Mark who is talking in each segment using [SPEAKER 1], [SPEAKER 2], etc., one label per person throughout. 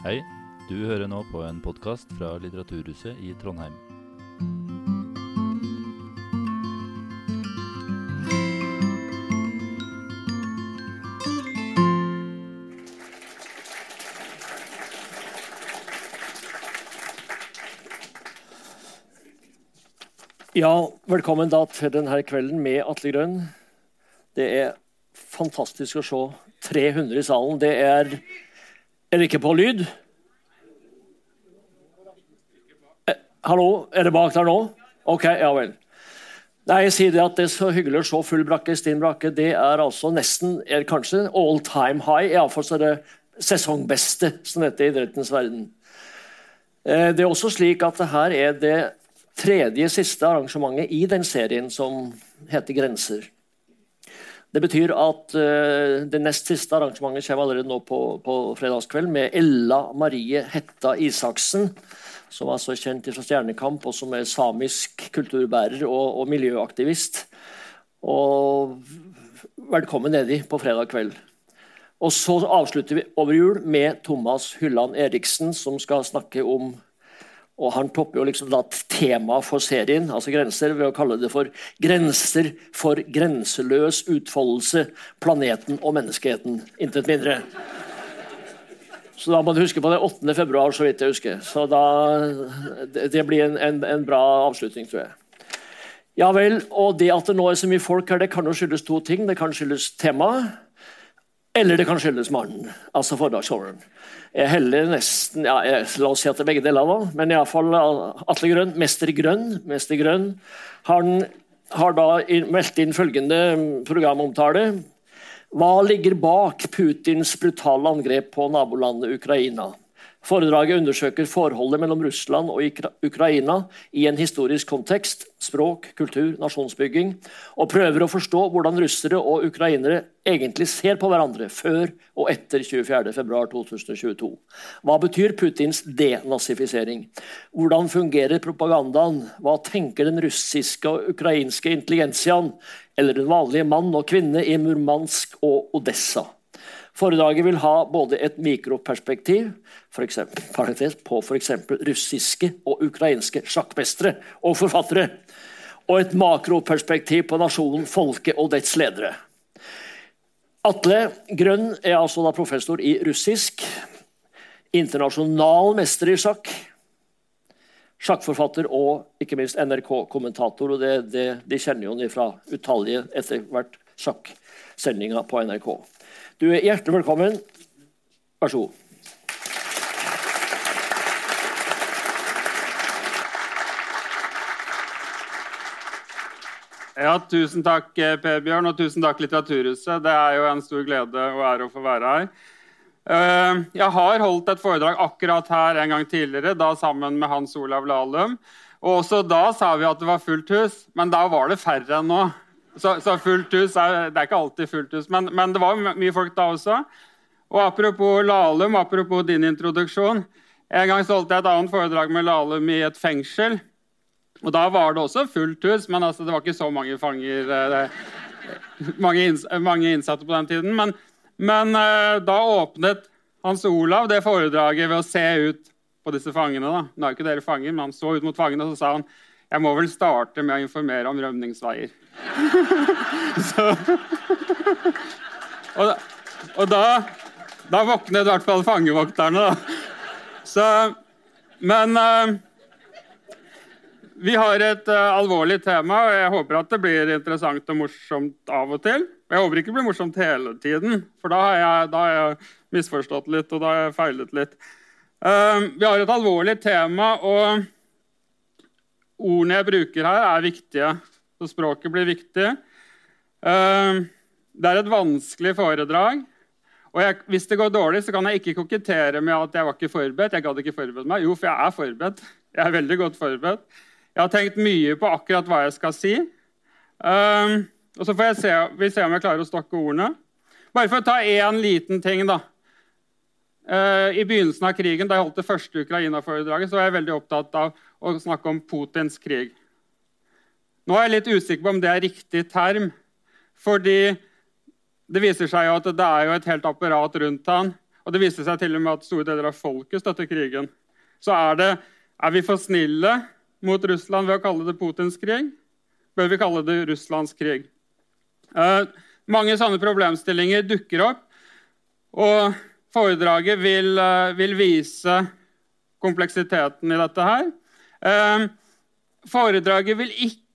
[SPEAKER 1] Hei, du hører nå på en podkast fra Litteraturhuset i Trondheim.
[SPEAKER 2] Ja, velkommen da til denne kvelden med Atle Grønn. Det er fantastisk å se 300 i salen. Det er Er det ikke på lyd? Eh, hallo, er det bak der nå? Ok, ja vel. Nei, jeg sier det at det er så hyggelig å se full brakke. Stinn brakke. Det er altså nesten, er kanskje all time high. Iallfall så er det sesongbeste, som heter idrettens verden. Eh, det er også slik at det her er det tredje siste arrangementet i den serien som heter Grenser. Det betyr at uh, det nest siste arrangementet kommer allerede nå på, på fredagskveld med Ella Marie Hetta Isaksen, som er så kjent fra Stjernekamp, og som er samisk kulturbærer og, og miljøaktivist. Og velkommen nedi på fredag kveld. Og så avslutter vi over jul med Thomas Hylland Eriksen, som skal snakke om og Han topper jo liksom da temaet for serien, altså grenser, ved å kalle det for 'Grenser for grenseløs utfoldelse. Planeten og menneskeheten'. Intet mindre. Så da må du huske på det 8. februar, så vidt jeg husker. Så da, Det blir en, en, en bra avslutning, tror jeg. Ja vel, og Det at det nå er så mye folk her, det kan jo skyldes to ting. Det kan skyldes temaet, eller det kan skyldes mannen, altså foredragsholderen. Jeg heller nesten ja, jeg, La oss si at det er begge deler, da. Men iallfall Atle Grønn, mester Grønn, mester Grønn han har da meldt inn følgende programomtale. Hva ligger bak Putins brutale angrep på nabolandet Ukraina? Foredraget undersøker forholdet mellom Russland og Ukraina i en historisk kontekst, språk, kultur, nasjonsbygging, og prøver å forstå hvordan russere og ukrainere egentlig ser på hverandre før og etter 24.2.2022. Hva betyr Putins denazifisering? Hvordan fungerer propagandaen? Hva tenker den russiske og ukrainske intelligensiaen, eller den vanlige mann og kvinne i Murmansk og Odessa? Foredraget vil ha både et mikroperspektiv for eksempel, på f.eks. russiske og ukrainske sjakkmestere og forfattere, og et makroperspektiv på nasjonen, folket og dets ledere. Atle Grønn er altså da professor i russisk, internasjonal mester i sjakk, sjakkforfatter og ikke minst NRK-kommentator. og det, det, De kjenner jo fra utallige etter hvert sjakksendinger på NRK. Du er hjertelig velkommen. Vær så god.
[SPEAKER 3] Ja, Tusen takk, eh, Per Bjørn, og tusen takk, Litteraturhuset. Det er jo en stor glede og ære å få være her. Eh, jeg har holdt et foredrag akkurat her en gang tidligere, da sammen med Hans Olav Lahlum. Og også da sa vi at det var fullt hus, men da var det færre enn nå. Så, så, fullt hus er, Det er ikke alltid fullt hus, men, men, det var mye folk da også. Og Apropos Lahlum, apropos din introduksjon. En gang så holdt jeg et annet foredrag med Lahlum i et fengsel. Og Da var det også fullt hus, men altså, det var ikke så mange fanger eh, mange, inns mange, innsatte på den tiden. Men, men eh, da åpnet Hans Olav det foredraget ved å se ut på disse fangene. da. Nå er jo ikke dere fanger, men Han så ut mot fangene og så sa han, jeg må vel starte med å informere om rømningsveier. Så, og, og da, da, våknet i hvert fall fangevokterne, da. Så, men uh, vi har et uh, alvorlig tema, og jeg håper at det blir interessant og morsomt av og til. Og jeg håper ikke det blir morsomt hele tiden, for da har jeg, da har jeg misforstått litt og da har jeg feilet litt. Uh, vi har et alvorlig tema, og ordene jeg bruker her, er viktige. Så språket blir viktig. Eh, det er et vanskelig foredrag. Og jeg, hvis det går dårlig, så kan jeg ikke kokettere med at jeg var ikke forberedt. Jeg gadd ikke forberedt meg. Jo, for jeg er forberedt. Jeg er veldig godt forberedt. Jeg har tenkt mye på akkurat hva jeg skal si. Um, og så får se, vi se om jeg klarer å stokke ordene. Bare for å ta én liten ting, da. Uh, I begynnelsen av krigen, da jeg holdt det første Ukraina-foredraget, så var jeg veldig opptatt av å snakke om Putins krig. Nå er jeg litt usikker på om det er riktig term. Fordi det viser seg at det er jo et helt apparat rundt han. Og det viser seg til og med at store deler av folket støtter krigen, så er det Er vi for snille mot Russland ved å kalle det Putins krig? Bør vi kalle det Russlands krig? Eh, mange sånne problemstillinger dukker opp, og foredraget vil, eh, vil vise kompleksiteten i dette her. Eh, foredraget vil ikke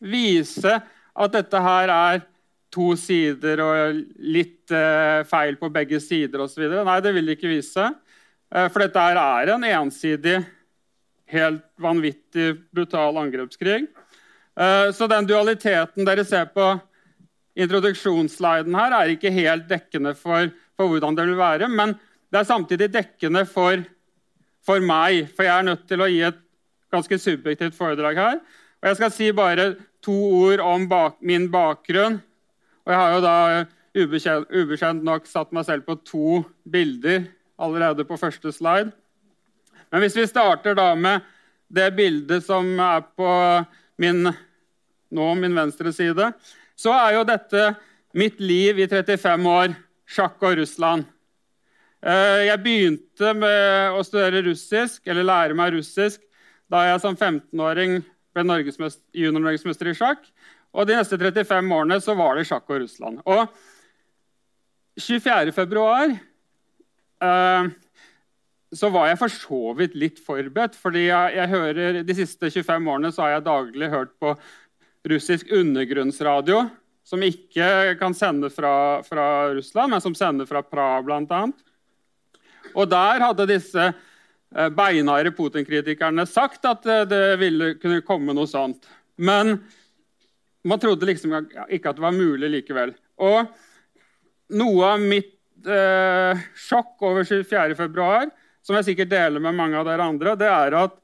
[SPEAKER 3] vise at dette her er to sider og litt eh, feil på begge sider osv. Nei, det vil de ikke vise. Eh, for dette her er en ensidig, helt vanvittig brutal angrepskrig. Eh, så den dualiteten dere ser på introduksjonssliden her, er ikke helt dekkende for, for, hvordan det vil være. Men det er samtidig dekkende for, for meg, for jeg er nødt til å gi et ganske subjektivt foredrag her. Og jeg skal si bare to ord om bak, min bakgrunn og jeg har jo da ubekjent, nok satt meg selv på to bilder allerede på første slide. Men hvis vi starter da med det bildet som er på min, nå min venstre side, så er jo dette mitt liv i 35 år, sjakk og Russland. Eh, jeg begynte med å studere russisk, eller lære meg russisk da jeg som 15-åring ble junior-norgesmester i sjakk. Og de neste 35 årene så var det sjakk og Russland. Og 24. februar eh, så var jeg for så vidt litt forberedt. fordi jeg, jeg, hører, De siste 25 årene så har jeg daglig hørt på russisk undergrunnsradio, som ikke kan sende fra, fra Russland, men som sender fra Praha bl.a. Og der hadde disse beinharde Putin-kritikerne sagt at eh, det ville kunne komme noe sånt. Men man trodde liksom ikke at det var mulig likevel. Og noe av mitt eh, sjokk over 24.2, som jeg sikkert deler med mange av dere andre, det er at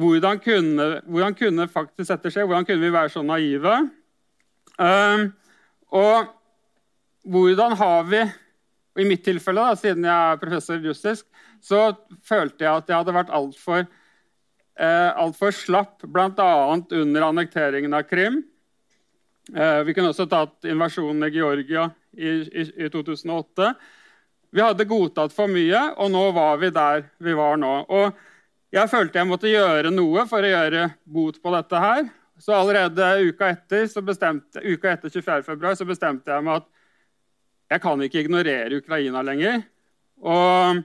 [SPEAKER 3] hvordan kunne, hvordan kunne faktisk dette skje? Hvordan kunne vi være så naive? Um, og hvordan har vi I mitt tilfelle, da, siden jeg er professor i russisk, så følte jeg at jeg hadde vært altfor eh, alt slapp, bl.a. under annekteringen av Krim. Eh, vi kunne også tatt invasjonen i Georgia i, i, i, 2008. Vi hadde godtatt for mye, og nå var vi der vi var nå. Og jeg følte jeg måtte gjøre noe for å gjøre bot på dette her. Så allerede uka etter, bestemte, uka etter 24. februar så bestemte jeg meg at jeg kan ikke ignorere Ukraina lenger. Og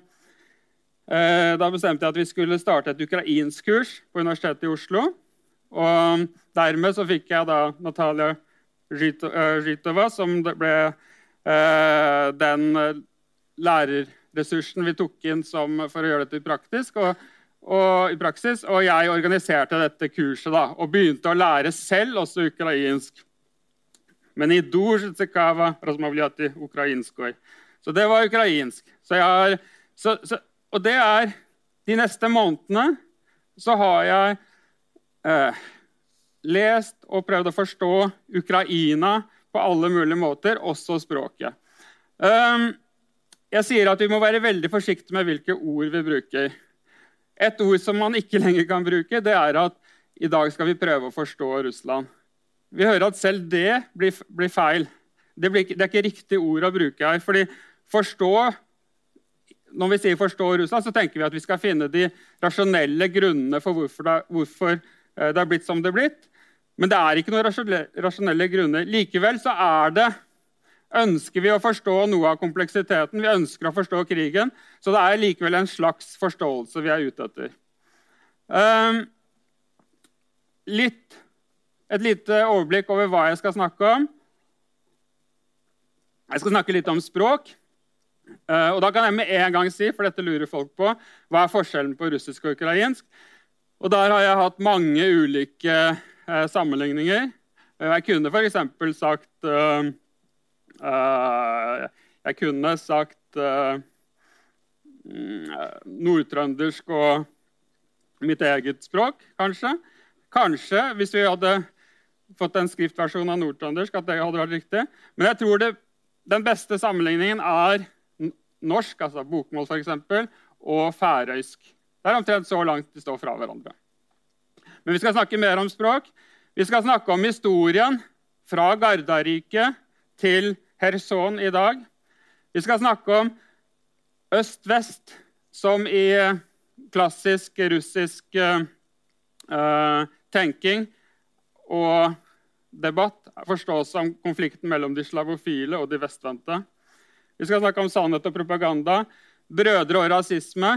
[SPEAKER 3] da bestemte jeg at vi skulle starte et ukrainsk kurs på Universitetet i Oslo. Og dermed så fikk jeg da Natalia Zjitova, som ble eh, den eh, lærerressursen vi tok inn for å gjøre dette praktisk. Og, og, i praksis, og jeg organiserte dette kurset da, og begynte å lære selv også ukrainsk. Men i Så det var ukrainsk. Så jeg har, så, så, og det er De neste månedene så har jeg eh, lest og prøvd å forstå Ukraina på alle mulige måter, også språket. Um, jeg sier at vi må være veldig forsiktige med hvilke ord vi bruker. Et ord som man ikke lenger kan bruke, det er at i dag skal vi prøve å forstå Russland. Vi hører at selv det blir, blir feil. Det, blir, det, er ikke riktig ord å bruke her. fordi forstå, Når vi sier 'forstå Russland', så tenker vi at vi skal finne de rasjonelle grunnene for hvorfor det, hvorfor eh, det er blitt som det er blitt. Men det er ikke noen rasjonelle grunner. Likevel så er det ønsker vi å forstå noe av kompleksiteten. Vi ønsker å forstå krigen. Så det er likevel en slags forståelse vi er ute etter. Um, litt, et lite overblikk over hva jeg skal snakke om. Jeg skal snakke litt om språk. Uh, og da kan jeg med en gang si, for dette lurer folk på, hva er forskjellen på russisk og ukrainsk. Og der har jeg hatt mange ulike eh, sammenligninger. Eh, jeg kunne f.eks. sagt øh, øh, Jeg kunne sagt øh, nordtrøndersk og mitt eget språk, kanskje. Kanskje, hvis vi hadde fått en skriftversjon av nordtrøndersk, at det hadde vært riktig. Men jeg tror det, den beste sammenligningen er norsk, altså bokmål f.eks., og færøysk. Det er omtrent så langt de står fra hverandre. Men vi skal snakke mer om språk. Vi skal snakke om historien fra Gardariket til Kherson i dag. Vi skal snakke om øst-vest, som i klassisk russisk uh, tenking og debatt forstås som konflikten mellom de slavofile og de vestvendte. Vi skal snakke om sannhet og propaganda, brødre og rasisme,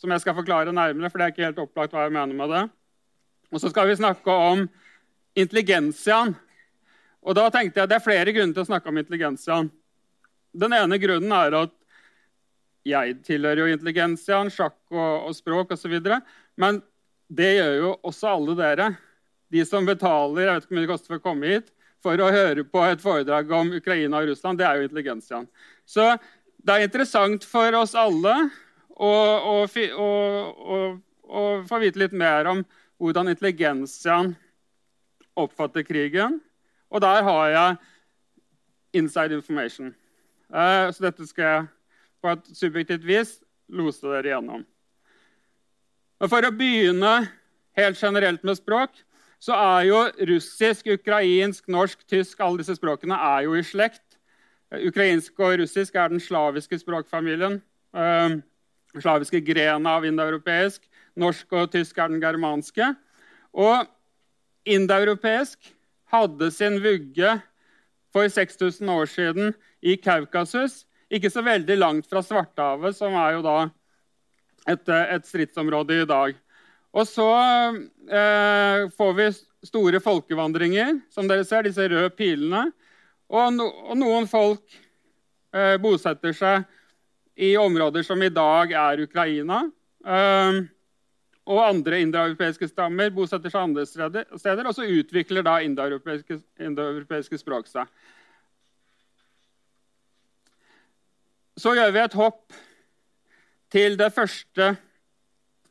[SPEAKER 3] som jeg skal forklare nærmere, for det er ikke helt opplagt hva jeg mener med det. Og så skal vi snakke om intelligensiaen. Og da tenkte jeg Det er flere grunner til å snakke om intelligensiaen. Den ene grunnen er at jeg tilhører jo intelligensiaen, sjakk og, og språk osv. Men det gjør jo også alle dere. De som betaler jeg vet ikke hvor mye det koster for å komme hit, for å høre på et foredrag om Ukraina og Russland, det er jo intelligensiaen. Så det er interessant for oss alle å, å, å, å få vite litt mer om hvordan intelligensiaen oppfatter krigen. Og der har jeg inside information. Eh, så dette skal jeg på et subjektivt vis lose dere gjennom. Men for å begynne helt generelt med språk, så er jo russisk, ukrainsk, norsk, tysk alle disse språkene er jo i slekt. Ukrainsk og russisk er den slaviske språkfamilien. Uh, slaviske grena av indoeuropeisk. Norsk og tysk er den germanske. Og indoeuropeisk hadde sin vugge for 6000 år siden i Kaukasus. Ikke så veldig langt fra Svartehavet, som er jo da et, eh, et stridsområde i dag. Og så eh, får vi store folkevandringer, som dere ser, disse røde pilene. Og, no, og noen folk eh, bosetter seg i områder som i dag er Ukraina. Eh, og andre indoeuropeiske stammer bosetter seg andre steder, og så utvikler da indoeuropeiske, indo språk seg. Så gjør vi et hopp til det første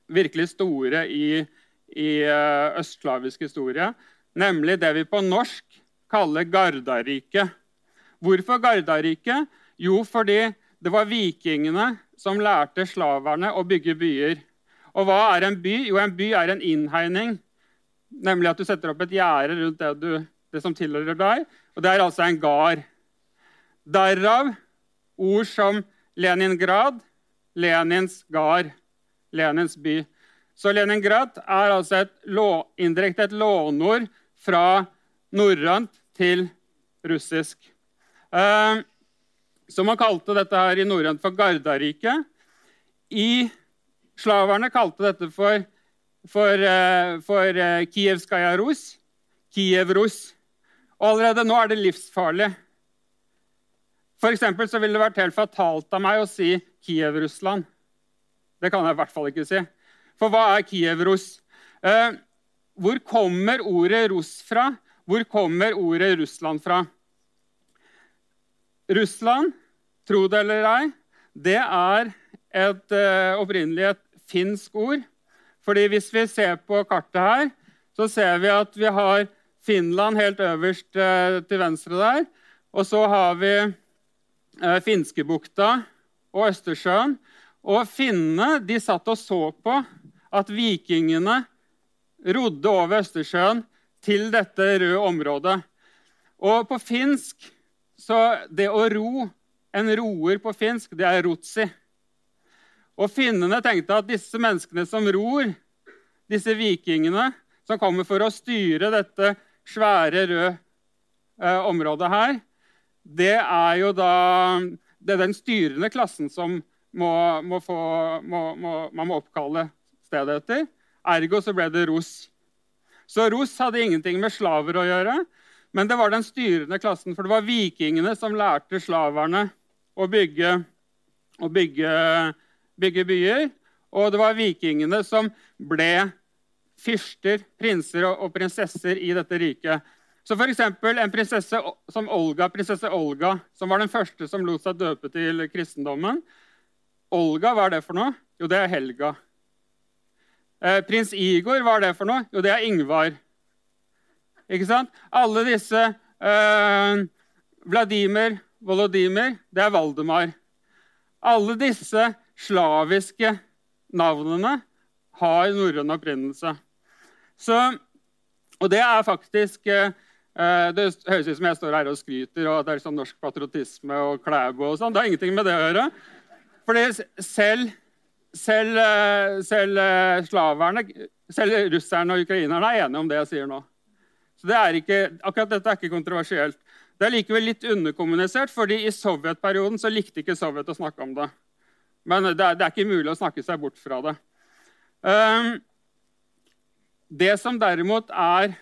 [SPEAKER 3] virkelig store i, i uh, østslavisk historie, nemlig det vi på norsk kaller Gardarike. Hvorfor Gardarike? Jo, fordi det var vikingene som lærte slaverne å bygge byer. Og hva er en by? Jo, en by er en innhegning. Nemlig at du setter opp et gjerde rundt det, du, det, som tilhører deg. Og det er altså en gard. Derav ord som Leningrad, Lenins gard, Lenins by. Så Leningrad er altså et indirekte et lånord fra norrønt til russisk. Eh, så man kalte dette her i norrønt for Gardariket. I Slaverne kalte dette for, for, eh, for eh, Kievskaja Rus. Kiev Rus. Og allerede nå er det livsfarlig. For så ville det vært helt fatalt av meg å si Kiev-Russland. Det kan jeg i hvert fall ikke si. For hva er Kiev-Russ? Eh, hvor kommer ordet russ fra? Hvor kommer ordet Russland fra? Russland, tro det eller ei, det er et, eh, opprinnelig et finsk ord. Fordi hvis vi ser på kartet her, så ser vi at vi har Finland helt øverst eh, til venstre der. Og så har vi eh, Finskebukta og Østersjøen. Og finnene de satt og så på at vikingene rodde over Østersjøen til dette røde området. Og på finsk så Det å ro, en roer på finsk, det er rotsi. Og finnene tenkte at disse menneskene som ror, disse vikingene som kommer for å styre dette svære, røde eh, området her, det er jo da det er den styrende klassen som må, må få, man må oppkalle stedet etter. Ergo så ble det Ros. Så Ros hadde ingenting med slaver å gjøre, men det var den styrende klassen. For det var vikingene som lærte slaverne å bygge, å bygge, bygge byer. Og det var vikingene som ble fyrster, prinser og prinsesser i dette riket. Så f.eks. en prinsesse som Olga, prinsesse Olga, som var den første som lot seg døpe til kristendommen. Olga, hva er det for noe? Jo, det er Helga. Eh, prins Igor, hva er det for noe? Jo, det er Ingvar. Ikke sant? Alle disse eh, Vladimir, Volodymyr, det er Valdemar. Alle disse slaviske navnene har norrøn opprinnelse. Så, og det er faktisk eh, eh Det høres ut som jeg står her og skryter og at det er sånn norsk patriotisme og Klæbo og sånn. Det har ingenting med det å gjøre. Fordi selv, selv, eh, selv eh, slaverne, selv russerne og ukrainerne er enige om det jeg sier nå. Så det er ikke, akkurat dette er ikke kontroversielt. Det er likevel litt underkommunisert, fordi i sovjetperioden så likte ikke Sovjet å snakke om det. Men det er, det er ikke mulig å snakke seg bort fra det. Um, det som derimot er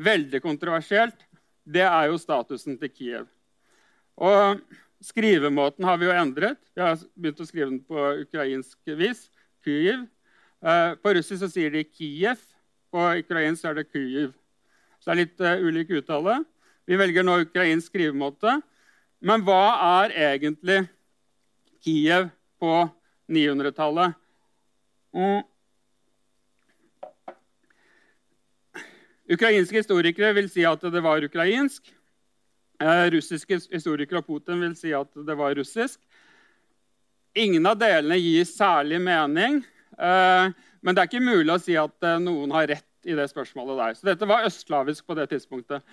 [SPEAKER 3] veldig kontroversielt, det er jo statusen til Kiev. Og skrivemåten har vi jo endret. Vi har begynt å skrive den på ukrainsk vis. Kyiv. Uh, på russisk så sier de Kiev. På ukrainsk er det Kyiv. Så det er litt uh, ulik uttale. Vi velger nå ukrainsk skrivemåte. Men hva er egentlig Kiev på 900-tallet? Mm. Ukrainske historikere vil si at det var ukrainsk. Eh, russiske historikere Putin vil si at det var russisk. Ingen av delene gir særlig mening, eh, men det er ikke mulig å si at eh, noen har rett i det spørsmålet der. Så dette var østslavisk på det tidspunktet.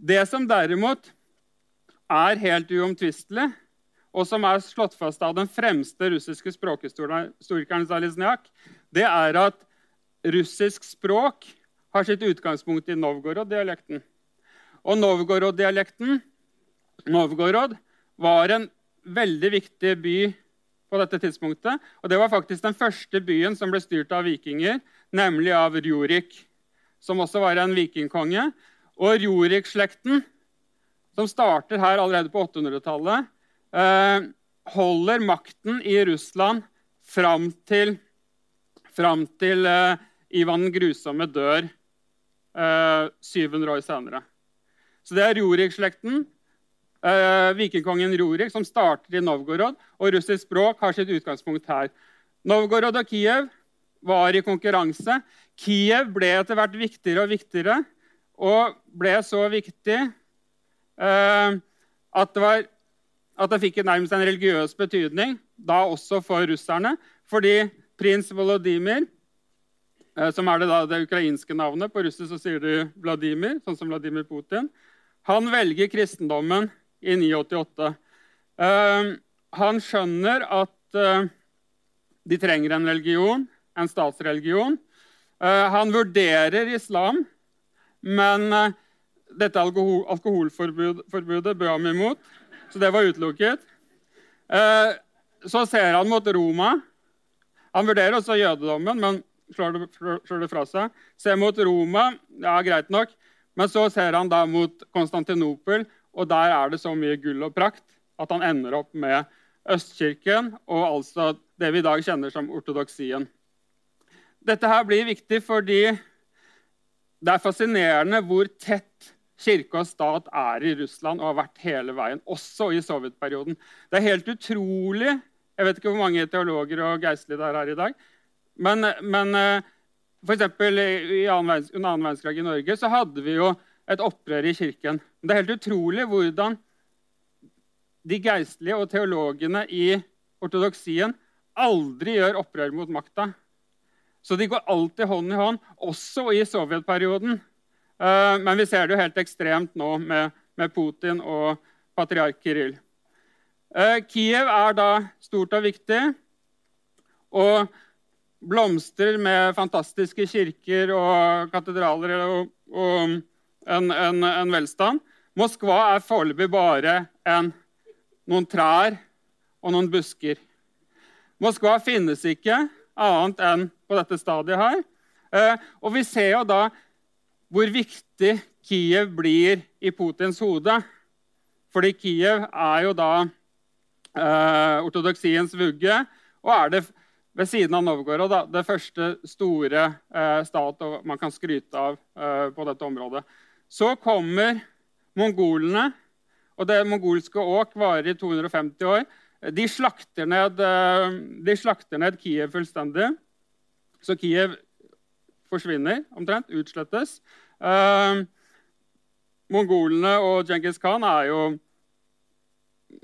[SPEAKER 3] Det som derimot er helt uomtvistelig, og som er slått fast av den fremste russiske språkhistorikeren Zalizniak, det er at russisk språk har sitt utgangspunkt i Novgorod-dialekten. Og Novgorod-dialekten Novgorod var en veldig viktig by på dette tidspunktet. Og det var faktisk den første byen som ble styrt av vikinger, nemlig av Rjurik, som også var en vikingkonge. Og Rjurik-slekten, som starter her allerede på 800-tallet, eh, holder makten i Russland fram til, fram til eh, Ivan den grusomme dør 700 eh, år senere. Så det er Rurik-slekten, eh, vikingkongen Rurik, som starter i Novgorod. Og russisk språk har sitt utgangspunkt her. Novgorod og Kiev var i konkurranse. Kiev ble etter hvert viktigere og viktigere, og ble så viktig eh, at, det var, at det fikk nærmest en religiøs betydning, da også for russerne. Fordi prins Volodymyr Eh, som er det, da, det ukrainske navnet. På russisk så sier du Vladimir, sånn som Vladimir Putin. Han velger kristendommen i 988. Uh, eh, han skjønner at uh, de trenger en religion, en statsreligion. Uh, han vurderer islam, men dette alkohol alkoholforbudet bød ham imot, så det var utelukket. så ser han mot Roma. Han vurderer også jødedommen, men slår det, slår det fra seg. Ser mot Roma, ja, greit nok. Men så ser han da mot Konstantinopel, og der er det så mye gull og prakt at han ender opp med Østkirken, og altså det vi i dag kjenner som ortodoksien. Dette her blir viktig fordi det er fascinerende hvor tett kirke og stat er i Russland og har vært hele veien, også i sovjetperioden. Det er helt utrolig Jeg vet ikke hvor mange teologer og geistlige det er her i dag. Men, men eh, f.eks. under annen verdenskrig i Norge så hadde vi jo et opprør i kirken. Det er helt utrolig hvordan de geistlige og teologene i ortodoksien aldri gjør opprør mot makta. Så de går alltid hånd i hånd, også i sovjetperioden. Eh, men vi ser det jo helt ekstremt nå med, med Putin og patriark Kirill. Eh, Kiev er da stort og viktig. Og blomstrer med fantastiske kirker og katedraler og, og en, en, en, velstand. Moskva er foreløpig bare en, noen trær og noen busker. Moskva finnes ikke annet enn på dette stadiet her. Eh, og vi ser jo da hvor viktig Kiev blir i Putins hode. Fordi Kiev er jo da eh, ortodoksiens vugge. Og er det ved siden av Novgorod da, det første store eh, stat man kan skryte av eh, på dette området. Så kommer mongolene, og det mongolske åk varer i 250 år. De slakter ned, eh, de slakter ned Kiev fullstendig. Så Kiev forsvinner omtrent, utslettes. Eh, mongolene og Djengis Khan er jo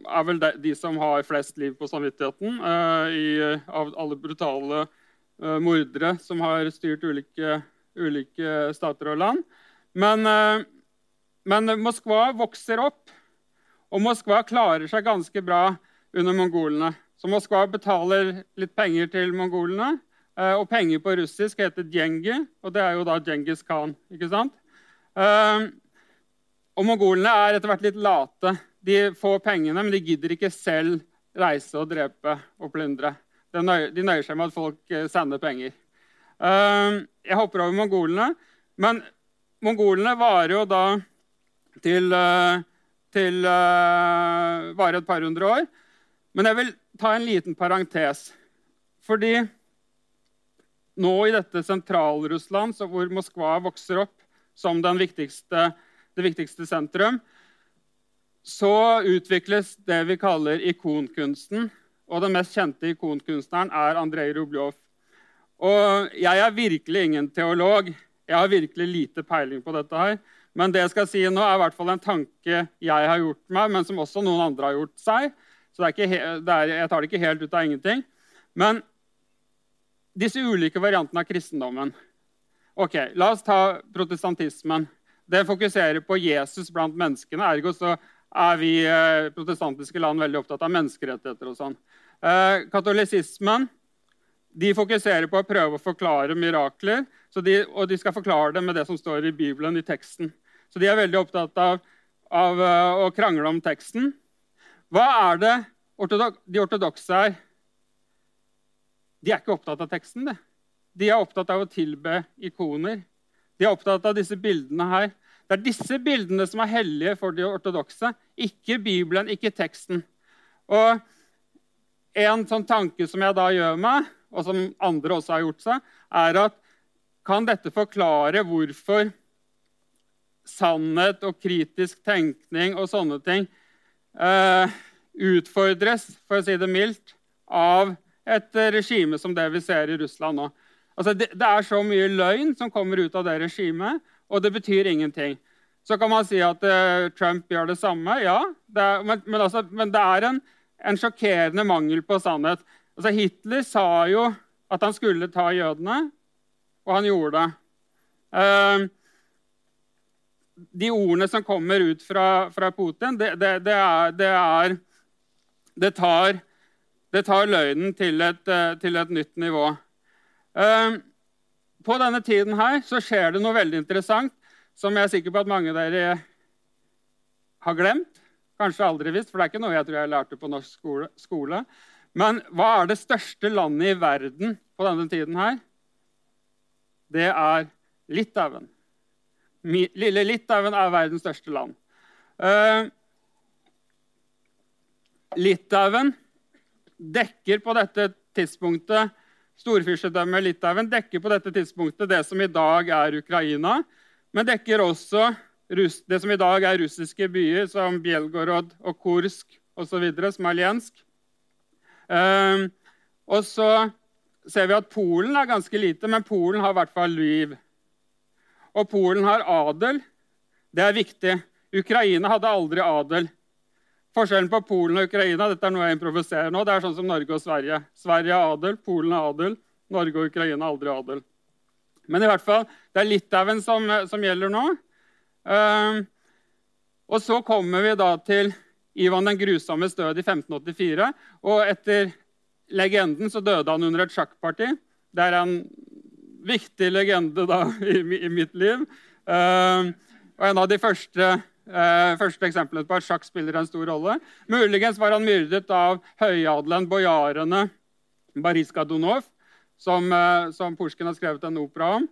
[SPEAKER 3] er vel de, de, som har flest liv på samvittigheten eh, i, av alle brutale eh, mordere som har styrt ulike, ulike stater og land. Men, uh, men, Moskva vokser opp, og Moskva klarer seg ganske bra under mongolene. Så Moskva betaler litt penger til mongolene. Eh, og penger på russisk heter djengi, og det er jo da Djengis Khan. ikke sant? Eh, og mongolene er etter hvert litt late. De får pengene, men de gidder ikke selv reise og drepe og plyndre. De nøyer seg med at folk eh, sender penger. Jeg hopper over mongolene. Men mongolene varer jo da til, til varer et par hundre år. Men jeg vil ta en liten parentes. Fordi nå i dette Sentral-Russland, hvor Moskva vokser opp som viktigste, det viktigste sentrum, så utvikles det vi kaller ikonkunsten. Og den mest kjente ikonkunstneren er Andrej Rubljov. Og jeg er virkelig ingen teolog. Jeg har virkelig lite peiling på dette. her. Men det jeg skal si nå, er i hvert fall en tanke jeg har gjort meg, men som også noen andre har gjort seg. Så det det er, jeg tar det ikke helt ut av ingenting. Men disse ulike variantene av kristendommen. Ok, La oss ta protestantismen. Det fokuserer på Jesus blant menneskene. Ergo så er vi eh, protestantiske land veldig opptatt av menneskerettigheter. og sånn. Eh, katolisismen de fokuserer på å prøve å forklare mirakler. De, og de skal forklare det med det som står i Bibelen, i teksten. Så de er veldig opptatt av, av uh, å krangle om teksten. Hva er det ortodok de ortodokse er? De er ikke opptatt av teksten. Det. De er opptatt av å tilbe ikoner. De er opptatt av disse bildene her. Det er disse bildene som er hellige for de ortodokse, ikke Bibelen, ikke teksten. Og En sånn tanke som jeg da gjør meg, og som andre også har gjort seg, er at kan dette forklare hvorfor sannhet og kritisk tenkning og sånne ting eh, utfordres, for å si det mildt, av et regime som det vi ser i Russland nå. Altså, det, det, er så mye løgn som kommer ut av det regimet, og det betyr ingenting. Så kan man si at eh, Trump gjør det samme. Ja, det er, men, men, altså, men, det er en, en sjokkerende mangel på sannhet. Altså, Hitler sa jo at han skulle ta jødene, og han gjorde det. Uh, de ordene som kommer ut fra, fra Putin, det, det, det, er, det, er, det tar det tar løgnen til et, eh, til et nytt nivå. Eh, på denne tiden her så skjer det noe veldig interessant som jeg er sikker på at mange av dere har glemt. Kanskje aldri visst, for det er ikke noe jeg tror jeg lærte på norsk skole. Men hva er det største landet i verden på denne tiden her? Det er Litauen. Lille Litauen er verdens største land. Uh, Litauen dekker på dette tidspunktet Storfyrstedømmet Litauen dekker på dette tidspunktet det som i dag er Ukraina, men dekker også det som i dag er russiske byer som Bjelgorod og Kursk osv., Smaljensk. Um, og så ser vi at Polen er ganske lite, men Polen har i hvert fall Lviv. Og Polen har adel. Det er viktig. Ukraina hadde aldri adel. Forskjellen på Polen og Ukraina dette er noe jeg improviserer nå, det er sånn som Norge og Sverige. Sverige har adel, Polen har adel. Norge og Ukraina har aldri adel. Men i hvert fall, det er Litauen som, som gjelder nå. Uh, og så kommer vi da til Ivan den grusommes død i 1584. Og etter legenden så døde han under et sjakkparti. Det er en viktig legende da, i, i mitt liv. Uh, og en av de første Uh, første eksemplene på at sjakk spiller en stor rolle. Muligens var han myrdet av høyadelen, bojarene Bariska Donov, som, uh, som Pushkin har skrevet en opera om.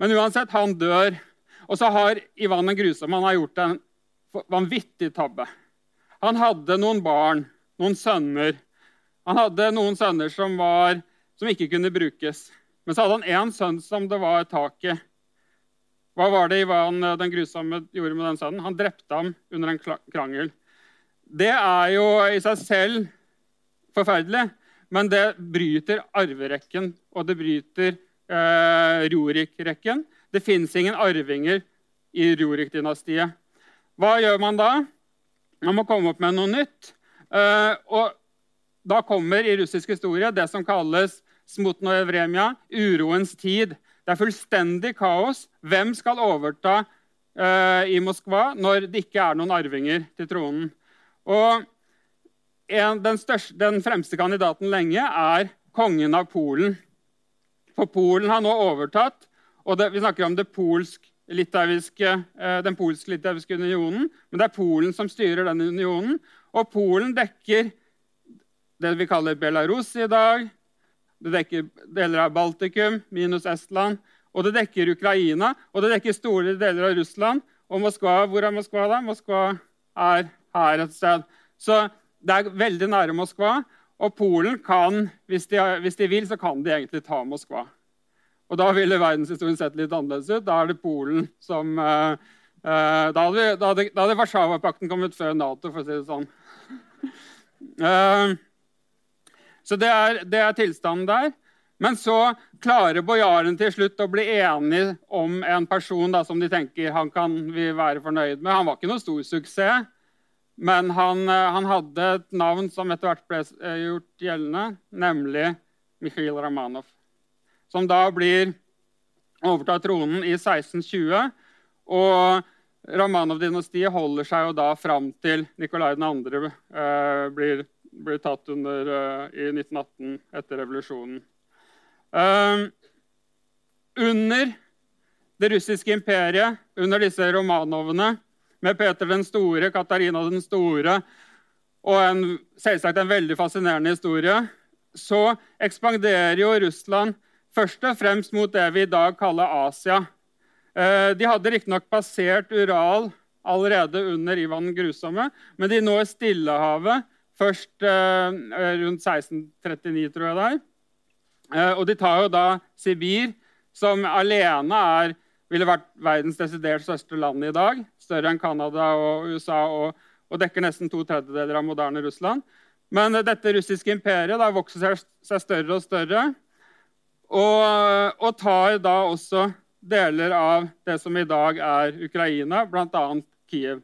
[SPEAKER 3] Men uansett, han dør. Og så har Ivan den grusomme han har gjort en vanvittig tabbe. Han hadde noen barn, noen sønner. Han hadde noen sønner som, var, som ikke kunne brukes. Men så hadde han én sønn som det var tak i. Hva var det Ivan den grusomme gjorde med den sønnen? Han drepte ham under en krangel. Det er jo i seg selv forferdelig, men det bryter arverekken, og det bryter eh, Rorik-rekken. Det fins ingen arvinger i Rorik-dynastiet. Hva gjør man da? Man må komme opp med noe nytt. Eh, og da kommer i russisk historie det som kalles smutnoevremia, uroens tid. Det er fullstendig kaos. Hvem skal overta uh, i Moskva når det ikke er noen arvinger til tronen? Og en, den, største, den fremste kandidaten lenge er kongen av Polen. For Polen har nå overtatt, og det, vi snakker om det polsk eh, den polsk-litauiske unionen. Men det er Polen som styrer den unionen. Og Polen dekker det vi kaller Belarus i dag. Det dekker deler av Baltikum, minus Estland. Og det dekker Ukraina, og det dekker store deler av Russland. Og Moskva, hvor er Moskva, da? Moskva er her et sted. Så det er veldig nære Moskva. Og Polen kan, hvis de, hvis de, vil, så kan de egentlig ta Moskva. Og da ville verdenshistorien sett litt annerledes ut. Da er det Polen som uh, uh, Da hadde, da hadde, da hadde Warszawapakten kommet før Nato, for å si det sånn. uh, så det er, det er, tilstanden der. Men så klarer bojaren til slutt å bli enig om en person da, som de tenker han kan vi være fornøyd med. Han var ikke noe stor suksess. Men han, eh, han, hadde et navn som etter hvert ble eh, gjort gjeldende, nemlig Mikhail Ramanov. Som da blir overtatt tronen i 1620. Og Ramanov-dynastiet holder seg jo da fram til Nikolai 2. blir blir, blir, tatt under eh, i 1918 etter revolusjonen. Eh, under det russiske imperiet, under disse Romanovene, med Peter den store, Katarina den store og en, selvsagt en veldig fascinerende historie, så ekspanderer jo Russland først og fremst mot det vi i dag kaller Asia. Eh, de hadde riktignok passert Ural allerede under Ivan den grusomme, men de når Stillehavet først eh, rundt 1639, tror jeg det er. Eh, og de tar jo da Sibir, som alene er ville vært verdens desidert største land i dag. Større enn Canada og USA og, og, dekker nesten to tredjedeler av moderne Russland. Men dette russiske imperiet da, vokser seg, seg, større og større. Og, og, tar da også deler av det som i dag er Ukraina, bl.a. Kiev.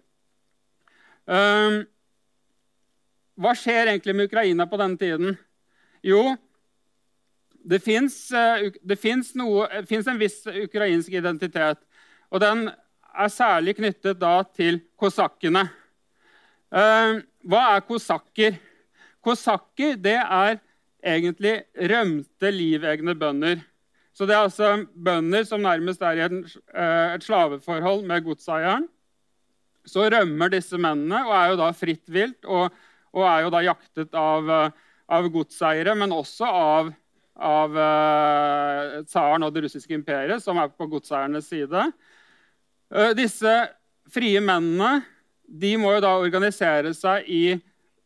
[SPEAKER 3] Um, hva skjer egentlig med Ukraina på denne tiden? Jo, det fins eh, en viss ukrainsk identitet. Og den er særlig knyttet da til kosakkene. Eh, hva er kosakker? Kosakker er egentlig rømte, livegne bønder. Så det er altså bønder som nærmest er i eh, et slaveforhold med godseieren. Så rømmer disse mennene og er jo da fritt vilt og, og er jo da jaktet av, av godseiere, men også av av uh, tsaren og det russiske imperiet, som er på godseiernes side. Uh, disse frie mennene de må jo da organisere seg i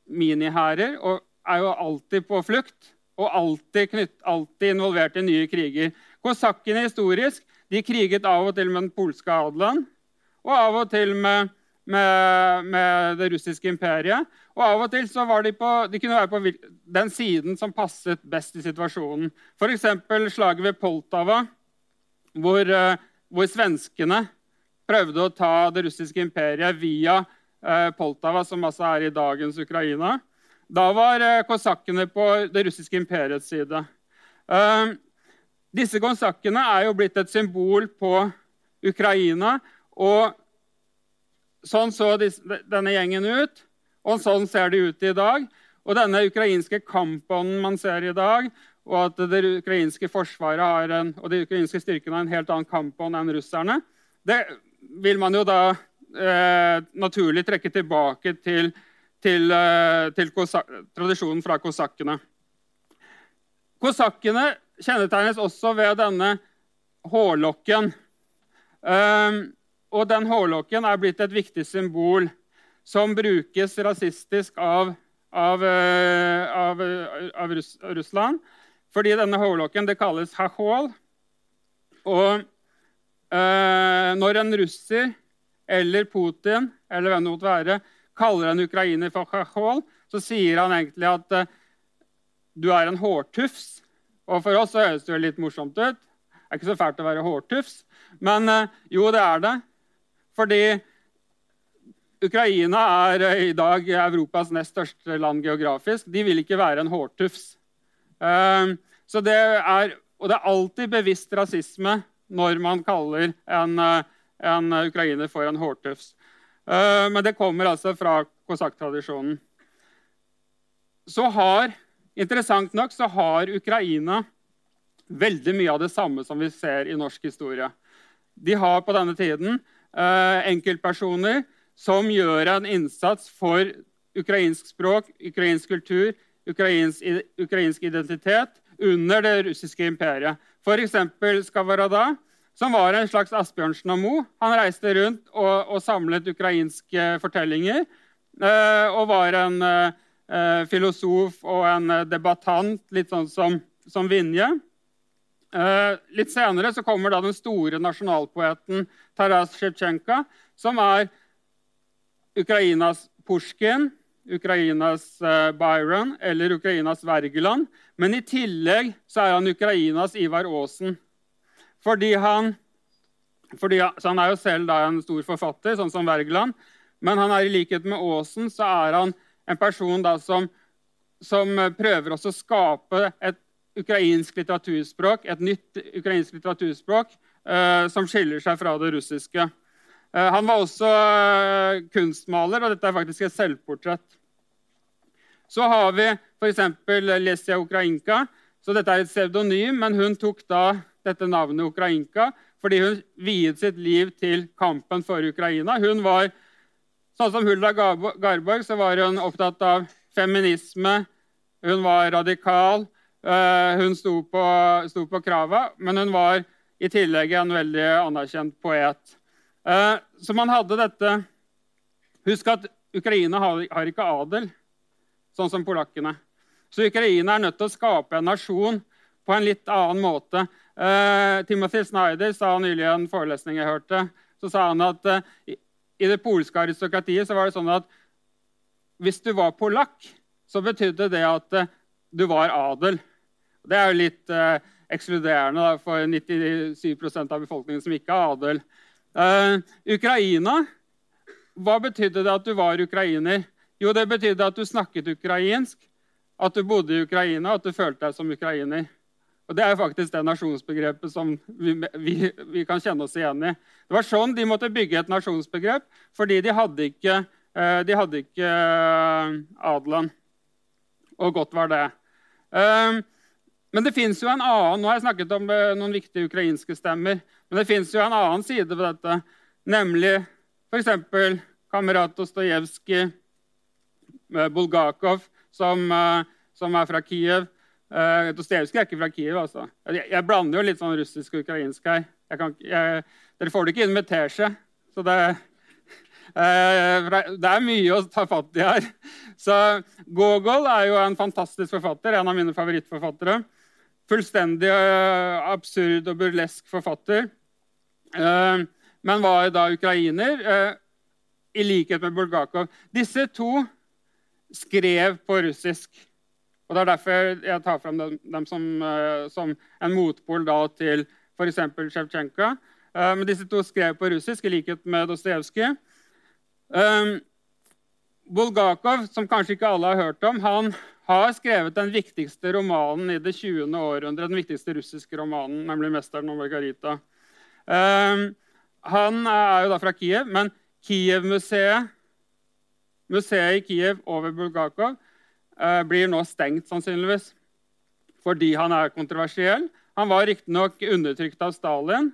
[SPEAKER 3] minihærer og er jo alltid på flukt og alltid, knytt, alltid involvert i nye kriger. Kosakkene historisk de kriget av og til med den polske adelen og av og til med, med, med det russiske imperiet. Og Av og til så var de, på, de kunne være på den siden som passet best i situasjonen. F.eks. slaget ved Poltava, hvor, eh, hvor, svenskene prøvde å ta det russiske imperiet via eh, Poltava, som altså er i dagens Ukraina. Da var eh, kosakkene på det russiske imperiets side. Disse kosakkene er jo blitt et symbol på Ukraina. Og sånn så disse, denne gjengen ut. Og sånn ser det ut i dag. Og denne ukrainske kampånden man ser i dag, og at det ukrainske forsvaret en, og de ukrainske styrkene har en helt annen kampånd enn russerne, det vil man jo da eh, naturlig trekke tilbake til, til, eh, til tradisjonen fra kosakkene. Kosakkene kjennetegnes også ved denne hårlokken. Um, og den hårlokken er blitt et viktig symbol som brukes rasistisk av, av, eh, av, av Russ, Russland. Fordi denne hårlokken det kalles hachol. Og eh, når en russer eller Putin eller hvem det måtte være, kaller en ukrainer for hachol, så sier han egentlig at eh, du er en hårtufs. Og for oss så høres det litt morsomt ut. Det er ikke så fælt å være hårtufs. Men eh, jo, det er det. Fordi Ukraina er eh, i dag Europas nest største land geografisk. De vil ikke være en hårtufs. Ehm, så det er, og det er alltid bevisst rasisme når man kaller en, eh, en ukrainer for en hårtufs. Ehm, men det kommer altså fra kosakktradisjonen. Interessant nok så har Ukraina veldig mye av det samme som vi ser i norsk historie. De har på denne tiden eh, enkeltpersoner som gjør en innsats for ukrainsk språk, ukrainsk kultur, ukrainsk, ukrainsk identitet under det russiske imperiet. F.eks. Skavarada, som var en slags Asbjørnsen og Moe. Han reiste rundt og, og samlet ukrainske fortellinger eh, og var en eh, filosof og en debattant, litt sånn som, som Vinje. Eh, litt senere så kommer da den store nasjonalpoeten Taras Sjevtsjenko, som er Ukrainas Pushkin, Ukrainas eh, Byron eller Ukrainas Wergeland. Men i tillegg så er han Ukrainas Ivar Aasen. Fordi han, fordi, han er jo selv en stor forfatter, sånn som Wergeland. Men han er i likhet med Aasen så er han en person som, som prøver også å skape et ukrainsk litteraturspråk, et nytt ukrainsk litteraturspråk eh, som skiller seg fra det russiske. Eh, han var også eh, kunstmaler, og dette er faktisk et selvportrett. Så har vi f.eks. Lesia Ukrainka. Så dette er et pseudonym, men hun tok da dette navnet Ukrainka fordi hun viet sitt liv til kampen for Ukraina. Hun var Sånn som Hulda Garborg så var hun opptatt av feminisme. Hun var radikal. Eh, hun sto på, sto på krava, men hun var i tillegg en veldig anerkjent poet. Eh, så man hadde dette Husk at Ukraina har, ikke adel, sånn som polakkene. Så Ukraina er nødt til å skape en nasjon på en litt annen måte. Uh, Timothy Snyder sa nylig i en forelesning jeg hørte, så sa han at uh, i det polske aristokratiet var det sånn at hvis du var polakk, så betydde det at du var adel. Det er jo litt ekskluderende for 97% av befolkningen som ikke har adel. Uh, Ukraina Hva betydde det at du var ukrainer? Jo, det betydde at du snakket ukrainsk, at du bodde i Ukraina, at du følte deg som ukrainer. Og Det er faktisk det nasjonsbegrepet som vi, vi, vi, kan kjenne oss igjen i. Det var sånn de måtte bygge et nasjonsbegrep, fordi de hadde ikke, eh, de hadde ikke eh, adelen. Og godt var det. Eh, men det fins jo en annen Nå har jeg snakket om noen viktige ukrainske stemmer. Men det fins jo en annen side ved dette, nemlig f.eks. kamerat Dostojevskij, Bulgakov, som, som er fra Kiev. Uh, Dostojevskij er ikke fra Kiev. altså. Jeg, jeg, blander jo litt sånn russisk og ukrainsk her. Kan, jeg, dere får det ikke inn med teskje. Så det, det, er mye å ta fatt i her. Så Gogol er jo en fantastisk forfatter, en av mine favorittforfattere. Fullstendig uh, absurd og burlesk forfatter. men var da ukrainer, i likhet med Bulgakov. Disse to skrev på russisk. Og Det er derfor jeg tar fram dem, dem som, som, en motpol da, til f.eks. Sjevtsjenko. Men disse to skrev på russisk, i likhet med Dostojevskij. Bulgakov, som kanskje ikke alle har hørt om, han har skrevet den viktigste romanen i det 20. århundret, den viktigste russiske romanen, nemlig 'Mesteren og Margarita'. Um, han er jo da fra Kiev, men Kiev-museet museet i Kiev over Bulgakov uh, blir nå stengt, sannsynligvis, fordi han er kontroversiell. Han var riktignok undertrykt av Stalin,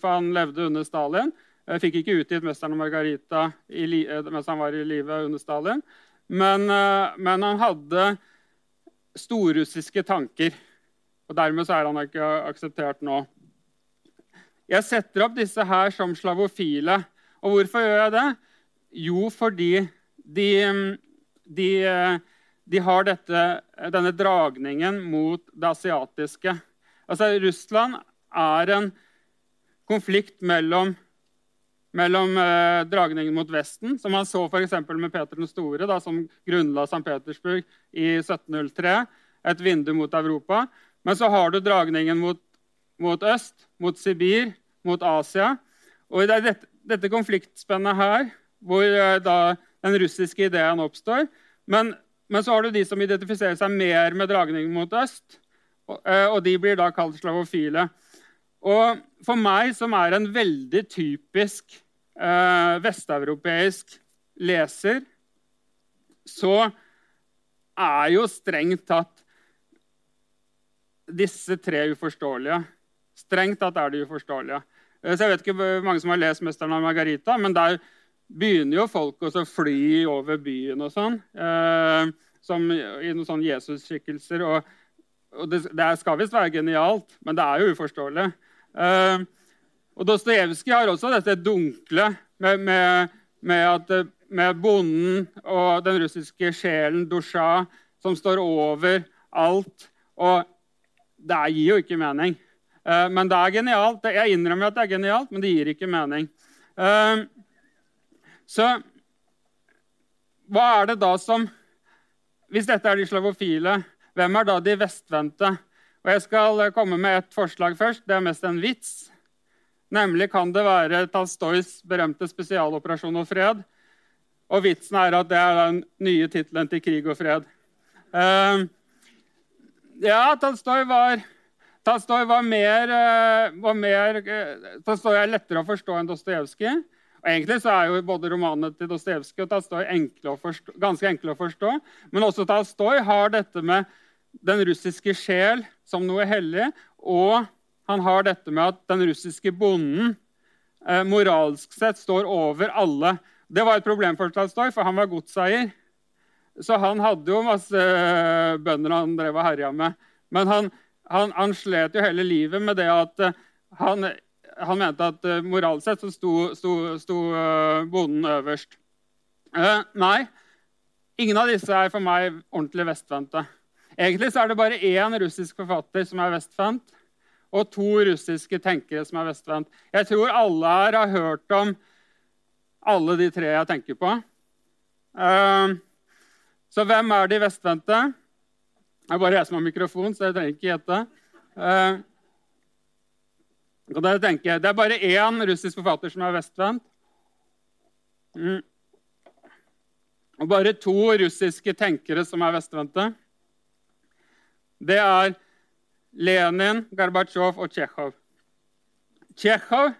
[SPEAKER 3] for han levde under Stalin. Jeg fikk ikke utgitt 'Mesteren og Margarita' eh, mens han var i live under Stalin. Men, eh, men, han hadde storrussiske tanker. Og dermed er han ikke akseptert nå. Jeg setter opp disse her som slavofile. Og hvorfor gjør jeg det? Jo, fordi de, de de har dette, denne dragningen mot det asiatiske. Altså, Russland er en konflikt mellom, mellom eh, dragningen mot Vesten, som man så f.eks. med Peter den store, da, som grunnla St. Petersburg i 1703. Et vindu mot Europa. Men så har du dragningen mot, mot øst, mot Sibir, mot Asia. Og det er dette, dette konfliktspennet her hvor eh, da den russiske ideen oppstår. Men men så har du de som identifiserer seg mer med dragningen mot øst. Eh, og de blir da kalt slavofile. Og for meg, som er en veldig typisk eh, vesteuropeisk leser, så er jo strengt tatt disse tre uforståelige. Strengt tatt er de uforståelige. Eh, så Jeg vet ikke hvor mange som har lest 'Mesteren av Margarita', men der begynner jo folk å fly over byen og sånn. Eh, som i noen sånne Jesus-skikkelser. Og, og, det, det skal visst være genialt, men det er jo uforståelig. Eh, og Dostojevskij har også dette dunkle med, med, med, at, med, bonden og den russiske sjelen, dusja, som står over alt. Og det gir jo ikke mening. Eh, men det er genialt. Jeg innrømmer at det er genialt, men det gir ikke mening. Eh, så hva er det da som Hvis dette er de slavofile, hvem er da de vestvendte? Og Jeg skal komme med et forslag først. Det er mest en vits. Nemlig kan det være Tolstojs berømte 'Spesialoperasjon og fred'. Og vitsen er at det er den nye tittelen til 'Krig og fred'. Uh, ja, Tolstoj var Tolstoj var mer, uh, var mer uh, Tolstoj er lettere å forstå enn Dostojevskij. Og Egentlig så er jo både romanene til Dostojevskij og Tolstoj enkle ganske enkle å forstå. Men også Tolstoj har dette med den russiske sjel som noe hellig. og han har dette med at den russiske bonden eh, moralsk sett står over alle. Det var et problem for Tolstoy, for han var godseier. Så han hadde jo masse eh, bønder han drev og herja med. Men han, han, han, slet jo hele livet med det at eh, han, han mente at uh, moralsk sett så sto, sto, sto bonden øverst. Eh, nei, ingen av disse er for meg ordentlig vestvendte. Egentlig så er det bare én russisk forfatter som er vestvendt og to russiske tenkere som er vestvendt. Jeg tror alle her har hørt om alle de tre jeg tenker på. Uh, så hvem er de vestvendte? Det er bare jeg som har mikrofon, så jeg trenger ikke gjette. det. tenke, det er bare én russisk forfatter som er vestvendt. Mm. Og bare to russiske tenkere som er vestvendte. Det er Lenin, Gorbatsjov og Tsjekhov. Tsjekhov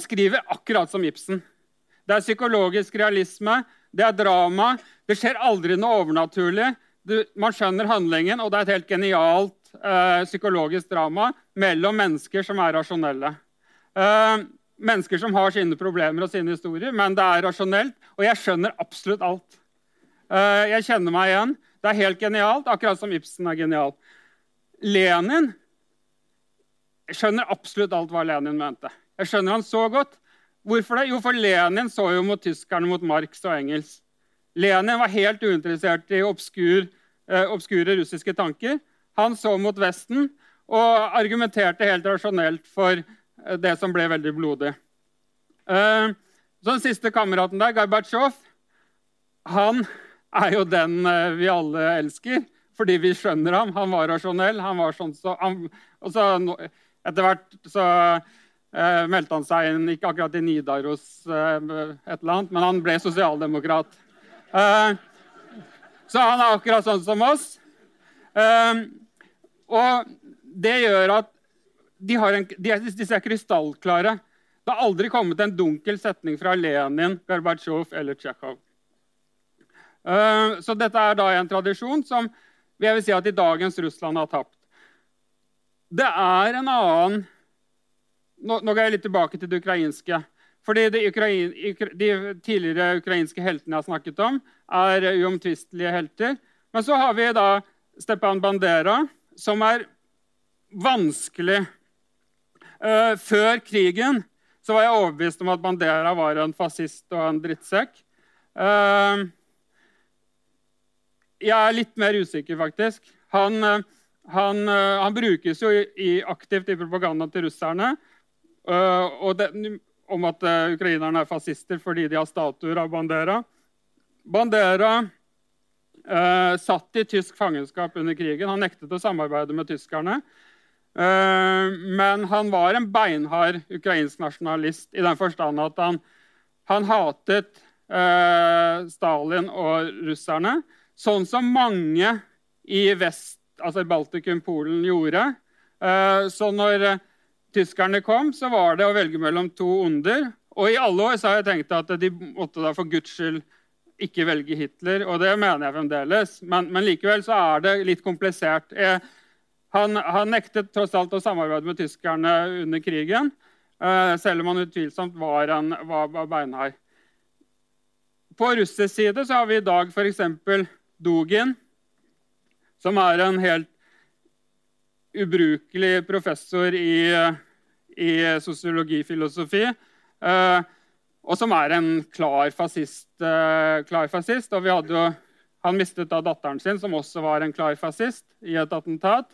[SPEAKER 3] skriver akkurat som Ibsen. Det er psykologisk realisme, det er drama. Det skjer aldri noe overnaturlig. Du, man skjønner handlingen, og det er et helt genialt eh, psykologisk drama mellom mennesker som er rasjonelle. Eh, mennesker som har sine problemer og sine historier, men det er rasjonelt. Og jeg skjønner absolutt alt. Eh, jeg kjenner meg igjen. Det er helt genialt, akkurat som Ibsen er genial. Lenin Jeg skjønner absolutt alt hva Lenin mente. Jeg skjønner han så godt. Hvorfor det? Jo, for Lenin så jo mot tyskerne, mot Marx og Engels. Lenin var helt uinteressert i obskur, eh, obskure russiske tanker. Han så mot Vesten og argumenterte helt rasjonelt for eh, det som ble veldig blodig. Eh, så den siste kameraten der, Gorbatsjov, han er jo den eh, vi alle elsker fordi vi skjønner ham. Han var rasjonell. han var sånn så, han, og så Etter hvert så eh, meldte han seg inn, ikke akkurat i Nidaros, eh, et eller annet, men han ble sosialdemokrat. Eh, så han er akkurat sånn som oss. Eh, og det gjør at de, en, de, disse er krystallklare. Det har aldri kommet en dunkel setning fra Lenin, Gorbatsjov eller Tsjekhov. Uh, så dette er da en tradisjon som jeg vil si at i dagens Russland har tapt. Det er en annen Nå, går jeg litt tilbake til det ukrainske. Fordi de, ukrain, de, tidligere ukrainske heltene jeg har snakket om, er uomtvistelige helter. Men så har vi da Stepan Bandera, som er vanskelig. Uh, før krigen så var jeg overbevist om at Bandera var en fascist og en drittsekk. Uh, jeg er litt mer usikker, faktisk. Han, eh, han, eh, han brukes jo i, aktivt i propagandaen til russerne uh, det, om at ukrainerne er fascister fordi de har statuer av Bandera. Bandera uh, satt i tysk fangenskap under krigen. Han nektet å samarbeide med tyskerne. men han var en beinhard ukrainsk nasjonalist i den forstand at han, han hatet Stalin og russerne. Sånn som mange i vest, altså Baltikum, Polen, gjorde. Eh, så når eh, tyskerne kom, så var det å velge mellom to onder. Og i alle år så har jeg tenkt at de måtte da for Guds skyld ikke velge Hitler, og det mener jeg fremdeles. Men, men likevel så er det litt komplisert. Jeg, han, han, nektet tross alt å samarbeide med tyskerne under krigen, uh, selv om han utvilsomt var, en, var beinhard. På russisk side så har vi i dag f.eks. Dugin, som er en helt ubrukelig professor i, i sosiologifilosofi. Uh, og som er en klar fascist. Uh, klar fascist. Og jo, han mistet da datteren sin, som også var en klar fascist, i et attentat.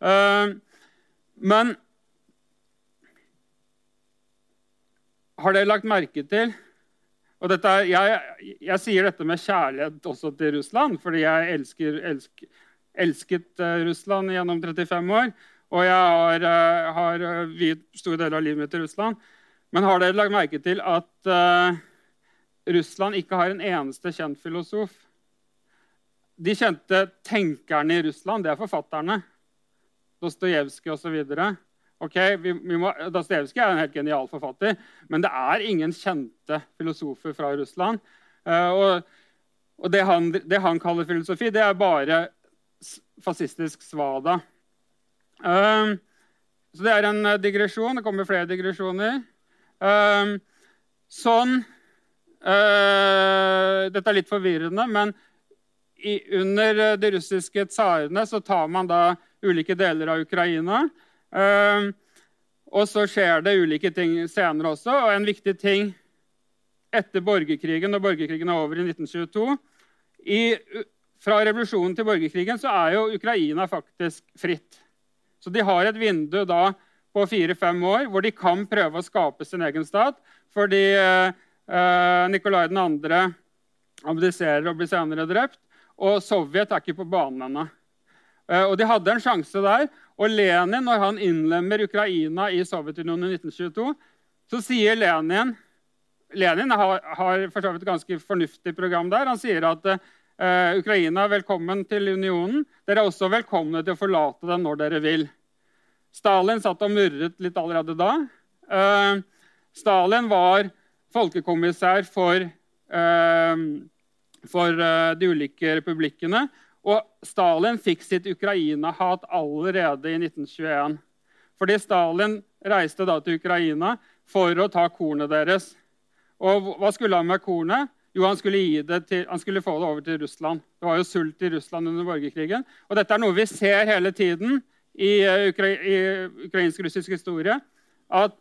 [SPEAKER 3] Uh, men har dere lagt merke til og dette, jeg, jeg, sier dette med kjærlighet også til Russland, fordi jeg elsker, elsk, elsket uh, Russland gjennom 35 år. Og jeg har, har viet store deler av livet mitt til Russland. Men har dere lagt merke til at uh, Russland ikke har en eneste kjent filosof? De kjente tenkerne i Russland, det er forfatterne. Dostojevskij osv. Okay, Dostojevskij er en helt genial forfatter, men det er ingen kjente filosofer fra Russland. Uh, og, og det, han, det, han, kaller filosofi, det er bare fascistisk svada. Uh, så det er en digresjon. Det kommer flere digresjoner. Uh, sånn uh, Dette er litt forvirrende, men i, under eh, de russiske tsarene så tar man da ulike deler av Ukraina. Uh, og så skjer det ulike ting senere også. Og en viktig ting etter borgerkrigen, når borgerkrigen er over i 1922 i, Fra revolusjonen til borgerkrigen så er jo Ukraina faktisk fritt. Så de har et vindu da på fire-fem år, hvor de kan prøve å skape sin egen stat. Fordi eh, eh Nikolai 2. abdiserer og blir senere drept. Og Sovjet er ikke på banen ennå. Eh, og de hadde en sjanse der. Og Lenin, når han innlemmer Ukraina i Sovjetunionen i 1922, så sier Lenin Lenin har, har for så vidt et ganske fornuftig program der. Han sier at uh, Ukraina er velkommen til unionen. Dere er også velkomne til å forlate den når dere vil. Stalin satt og murret litt allerede da. Uh, Stalin var folkekommissær for, uh, for de ulike republikkene. Og Stalin fikk sitt Ukraina-hat allerede i 1921. Fordi Stalin reiste da til Ukraina for å ta kornet deres. Og hva skulle han med kornet? Jo, han skulle, til, han skulle, få det over til Russland. Det var jo sult i Russland under borgerkrigen. Og dette er noe vi ser hele tiden i, eh, Ukra i ukrainsk-russisk historie at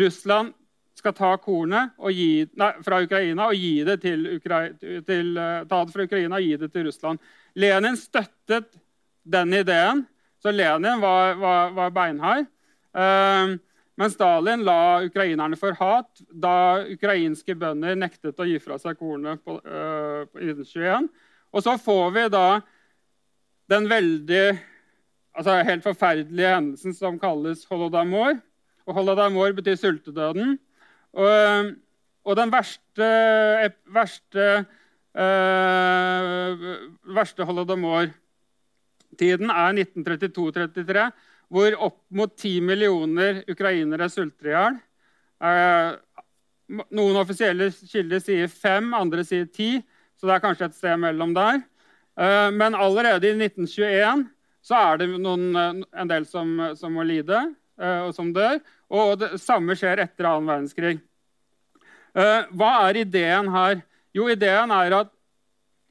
[SPEAKER 3] Russland skal ta kornet gi, nei, fra Ukraina og gi det til, Ukra til, uh, ta det fra Ukraina og gi det til Russland. Lenin støttet den ideen, så Lenin var, var, var beinhard. Eh, men Stalin la ukrainerne for hat da ukrainske bønder nektet å gi fra seg kornet på, eh, på 1921. Og så får vi da den veldig altså helt forferdelige hendelsen som kalles holodomor. Og holodomor betyr sultedøden. Og, og den verste, verste, verste holodomor-tiden er 1932-33, hvor opp mot 10 millioner ukrainere sulter i hjel. Uh, noen offisielle kilder sier fem, andre sier ti, så det er kanskje et sted mellom der. Uh, men allerede i 1921 så er det noen, eh, en del som, som, må lide og som dør. Og det samme skjer etter annen verdenskrig. Hva er ideen her? Jo, ideen, at,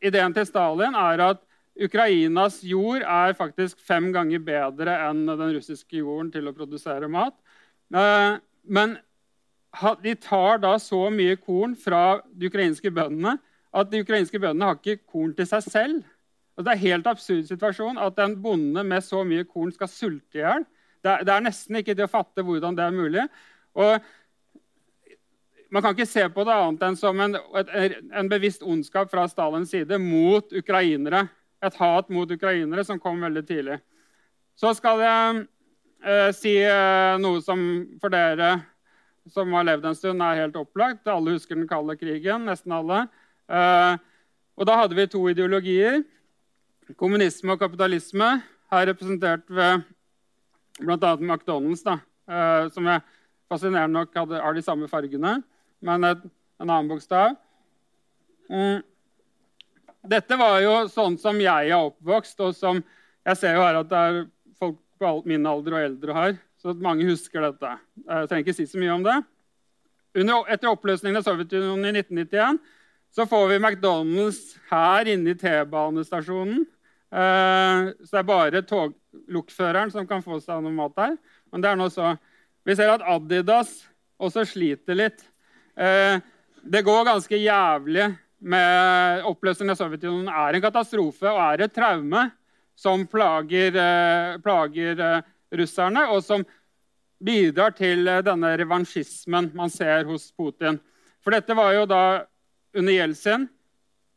[SPEAKER 3] ideen til Stalin er at Ukrainas jord er faktisk fem ganger bedre enn den russiske jorden til å produsere mat. Uh, men de tar da så mye korn fra de ukrainske bøndene at de ukrainske bøndene har ikke korn til seg selv. Og det er en helt absurd situasjon at en bonde med så mye korn skal sulte i hjel. Det, er nesten ikke til å fatte hvordan det er mulig. Og man kan ikke se på det annet enn som en, en bevisst ondskap fra Stalins side mot ukrainere. Et hat mot ukrainere som kom veldig tidlig. Så skal jeg eh, si eh, noe som for dere som har levd en stund, er helt opplagt. Alle husker den kalde krigen. Nesten alle. Eh, og da hadde vi to ideologier kommunisme og kapitalisme, her representert ved bl.a. McDonald's, da, eh, som jeg fascinerende nok hadde, har de samme fargene, men et, en annen bokstav. Mm. Dette var jo sånn som jeg er oppvokst, og som jeg ser jo her at det er folk på min alder og eldre her, så mange husker dette. Jeg trenger ikke si så mye om det. Under, etter oppløsningen av Sovjetunionen i 1991 så får vi McDonald's her inne i T-banestasjonen. Eh, så det er bare toglokføreren som kan få seg noe mat der. Men det er nå så. Vi ser at Adidas også sliter litt. Eh, det går ganske jævlig med oppløsningen av Sovjetunionen. er en katastrofe og er et traume som plager, eh, plager russerne, og som bidrar til denne revansjismen man ser hos Putin. For dette var jo da under Jeltsin.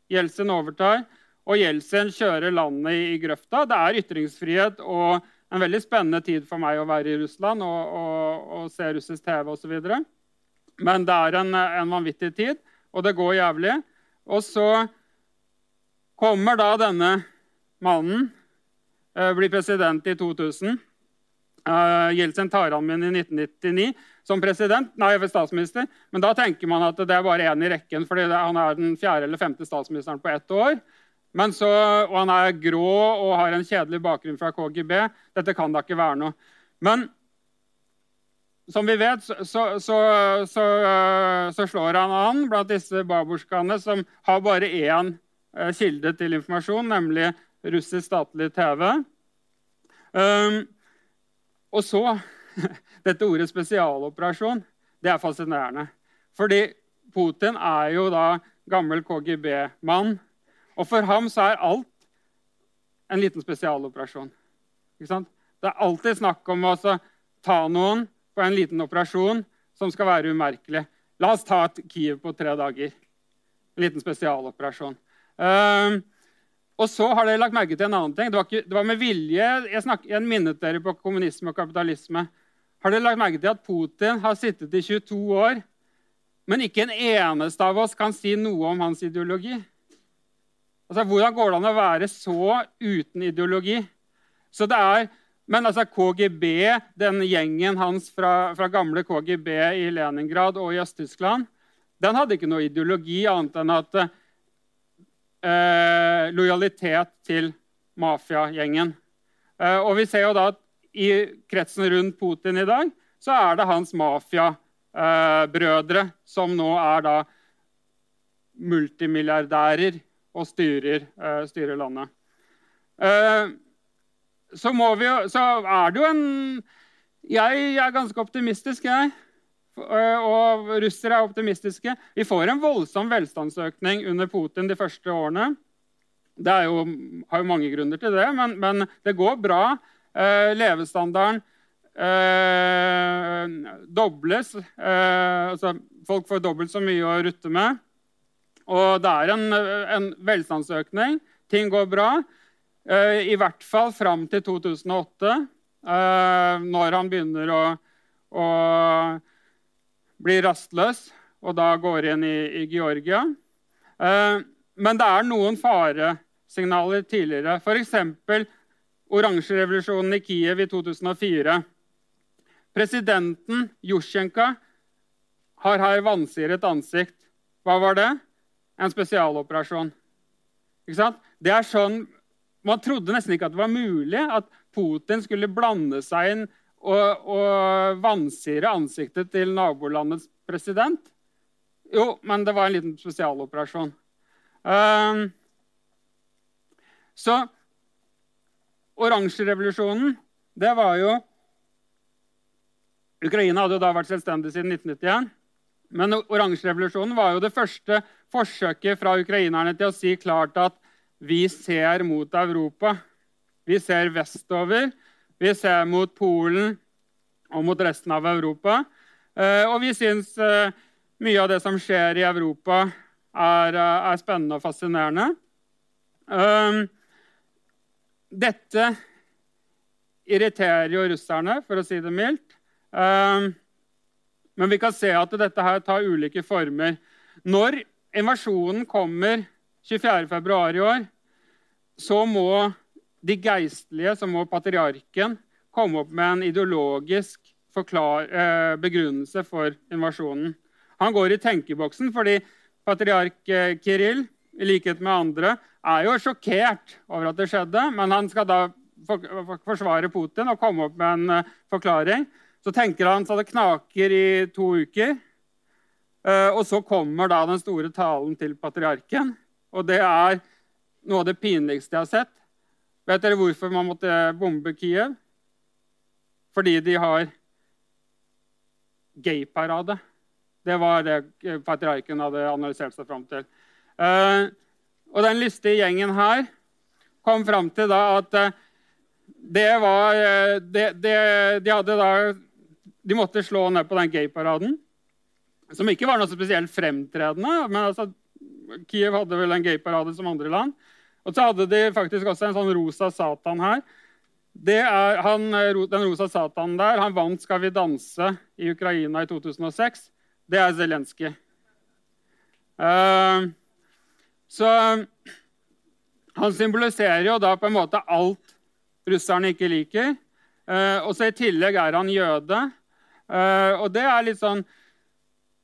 [SPEAKER 3] Jeltsin overtar, og Jeltsin kjører landet i grøfta. Det er ytringsfrihet og en veldig spennende tid for meg å være i Russland og, og, og se russisk TV osv. Men det er en, en, vanvittig tid, og det går jævlig. Og så kommer da denne mannen, eh, blir president i 2000. Uh, Jeltsin tar han med i 1999 som president, nei, statsminister. Men da tenker man at det er bare én i rekken, fordi han er den fjerde eller femte statsministeren på ett år. Så, og han er grå og har en kjedelig bakgrunn fra KGB. Dette kan da ikke være noe. Men som vi vet, så, så, så, så slår han an blant disse babusjkaene som har bare én eh, kilde til informasjon, nemlig russisk statlig TV. Um, og så Dette ordet spesialoperasjon det er fascinerende. Fordi Putin er jo da gammel KGB-mann. Og for ham så er alt en liten spesialoperasjon. Det er alltid snakk om å ta noen på en liten operasjon som skal være umerkelig. La oss ta et Kiev på tre dager. En liten spesialoperasjon. Uh, og så har dere lagt merke til en annen ting. Det var, ikke, det var med vilje jeg, snak, jeg, minnet dere på kommunisme og kapitalisme. Har dere lagt merke til at Putin har sittet i 22 år, men ikke en eneste av oss kan si noe om hans ideologi? Altså, Hvordan går det an å være så uten ideologi? Så det er, Men altså, KGB, den gjengen hans fra, fra gamle KGB i Leningrad og i Øst-Tyskland, den hadde ikke noe ideologi annet enn at eh, lojalitet til mafiagjengen. Eh, og vi ser jo da at i kretsen rundt Putin i dag så er det hans mafiabrødre eh, som nå er da multimilliardærer og styrer, eh, styrer landet. Eh, så, vi, så, er det jo en Jeg er ganske optimistisk, jeg. Eh, og russere er optimistiske. Vi får en voldsom velstandsøkning under Putin de første årene. Det jo, har jo mange grunner til det, men, men det går bra. Eh, levestandarden eh, dobles. Eh, altså folk får dobbelt så mye å rutte med. Og det er en, en velstandsøkning. Ting går bra. Eh, I hvert fall fram til 2008, eh, når han begynner å, å bli rastløs og da går inn i, i Georgia. Eh, men det er noen faresignaler tidligere. F.eks. oransjerevolusjonen i Kiev i 2004. Presidenten Jusjenka har her vansiret ansikt. Hva var det? En spesialoperasjon. Det er sånn, Man trodde nesten ikke at det var mulig at Putin skulle blande seg inn og, og vansire ansiktet til nabolandets president? Jo, men det var en liten spesialoperasjon. Um, så oransjerevolusjonen, det var jo Ukraina hadde jo da vært selvstendig siden 1991. Men oransjerevolusjonen var jo det første forsøket fra ukrainerne til å si klart at vi ser mot Europa. Vi ser vestover. Vi ser mot Polen og mot resten av Europa. Eh, og vi syns eh, mye av det som skjer i Europa, er, eh, er spennende og fascinerende. Dette irriterer jo russerne, for å si det mildt. Men vi kan se at dette her tar ulike former. Når invasjonen kommer 24.2 i år, så må de geistlige, så må patriarken, komme opp med en ideologisk forklar, eh, begrunnelse for invasjonen. Han går i tenkeboksen fordi patriark eh, Kirill, i likhet med andre, er jo sjokkert over at det skjedde, men han skal da forsvare Putin og komme opp med en eh, forklaring. Så tenker han så det knaker i to uker. Uh, og så kommer da den store talen til patriarken. Og det er noe av det pinligste jeg har sett. Vet dere hvorfor man måtte bombe Kiev? Fordi de har gayparade. Det var det patriarken hadde analysert seg fram til. Uh, og den lystige gjengen her kom fram til at uh, det var det, det, De hadde da De måtte slå ned på den gayparaden, som ikke var noe spesielt fremtredende. men altså, Kiev hadde vel en gayparade som andre land. Og så hadde de faktisk også en sånn rosa satan her. Er, han, den rosa satanen der han vant 'Skal vi danse' i Ukraina i 2006. Det er Zelenskyj. Uh, så han symboliserer jo da på en måte alt russerne ikke liker. Uh, og så I tillegg er han jøde. Uh, og det er litt sånn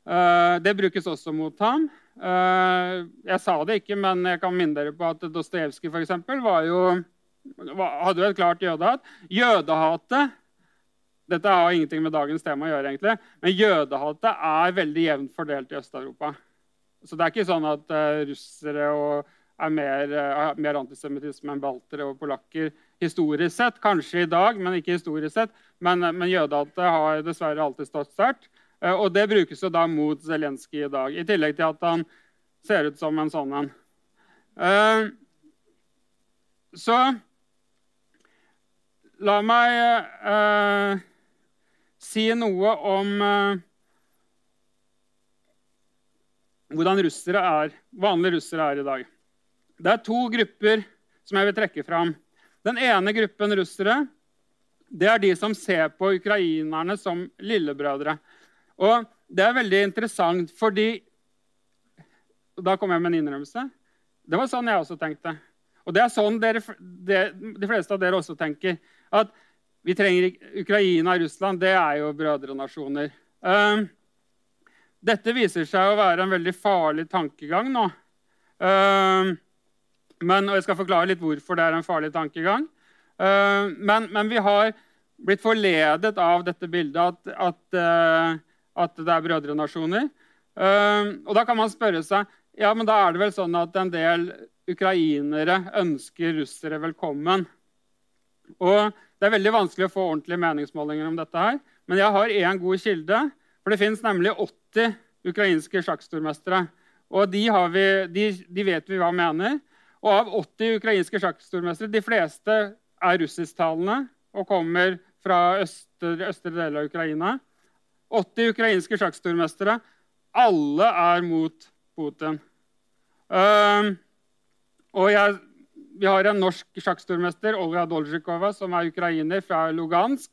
[SPEAKER 3] Det brukes også mot ham. Jeg sa det ikke, men jeg kan minne dere på at Dostojevskij hadde jo et klart jødehat. Jødehatet dette har ingenting med dagens tema å gjøre, egentlig, men jødehatet er veldig jevnt fordelt i Øst-Europa. Så det er ikke sånn at uh, russere er mer, uh, mer antisemittisme enn baltere og polakker historisk sett. Kanskje i dag, men ikke historisk sett. Men, men jødehatet har dessverre alltid stått sterkt. Uh, og det brukes jo da mot Zelenskyj i dag, i tillegg til at han ser ut som en sånn en. så la meg si noe om hvordan russere er, vanlige russere er i dag. Det er to grupper som jeg vil trekke fram. Den ene gruppen russere det er de som ser på ukrainerne som lillebrødre. Og det er veldig interessant, fordi Da kom jeg med en innrømmelse. Det var sånn jeg også tenkte. Og det er sånn dere, det, de fleste av dere også tenker. At vi trenger Ukraina og Russland. Det er jo brødrenasjoner. Um, dette viser seg å være en veldig farlig tankegang nå. Um, men, og jeg skal forklare litt hvorfor det er en farlig tankegang. Um, men, men, vi har blitt forledet av dette bildet at, at, at det er brødrenasjoner. og da kan man spørre seg ja, men da er det vel sånn at en del ukrainere ønsker russere velkommen. Og det er veldig vanskelig å få ordentlige meningsmålinger om dette. her, Men jeg har én god kilde. For det fins nemlig 80 ukrainske sjakkstormestere. Og de, vi, de, de, vet vi hva mener. Og av 80 ukrainske sjakkstormestere, de fleste er russisktalende og kommer fra østre, østre del av Ukraina. 80 ukrainske sjakkstormestere. Alle er mot Putin. Uh, og jeg vi har en norsk sjakkstormester, Olga Dolzjikova, som er ukrainer fra Lugansk.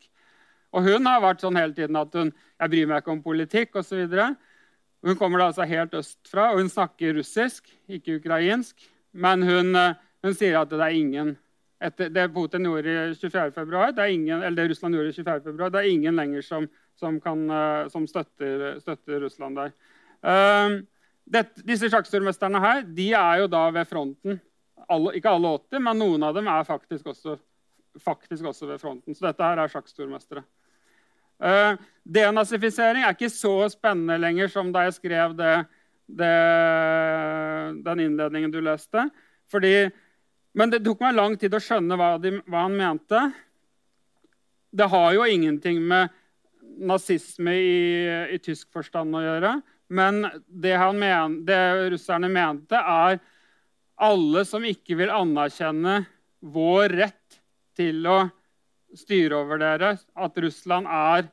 [SPEAKER 3] Og hun har vært sånn hele tiden at hun jeg bryr meg ikke om politikk osv. Hun kommer da altså helt østfra, og hun snakker russisk, ikke ukrainsk. Men hun, eh, hun sier at det er ingen etter det Putin gjorde i 24. Februar, det det Russland gjorde i 24. Februar, det er ingen lenger som, som, kan, eh, som støtter, støtter, Russland der. Um, det, disse sjakkstormesterne her de er jo da ved fronten alle, ikke alle 80, men noen av dem er faktisk også, faktisk også ved fronten. Så dette her er sjakkstormestere. Uh, denazifisering er ikke så spennende lenger som da jeg skrev det, det, den innledningen du leste. Fordi, men det tok meg lang tid å skjønne hva, de, hva, han mente. Det har jo ingenting med nazisme i, i tysk forstand å gjøre. Men det, men, det russerne mente, er alle som ikke vil anerkjenne vår rett til å styre over dere, at Russland er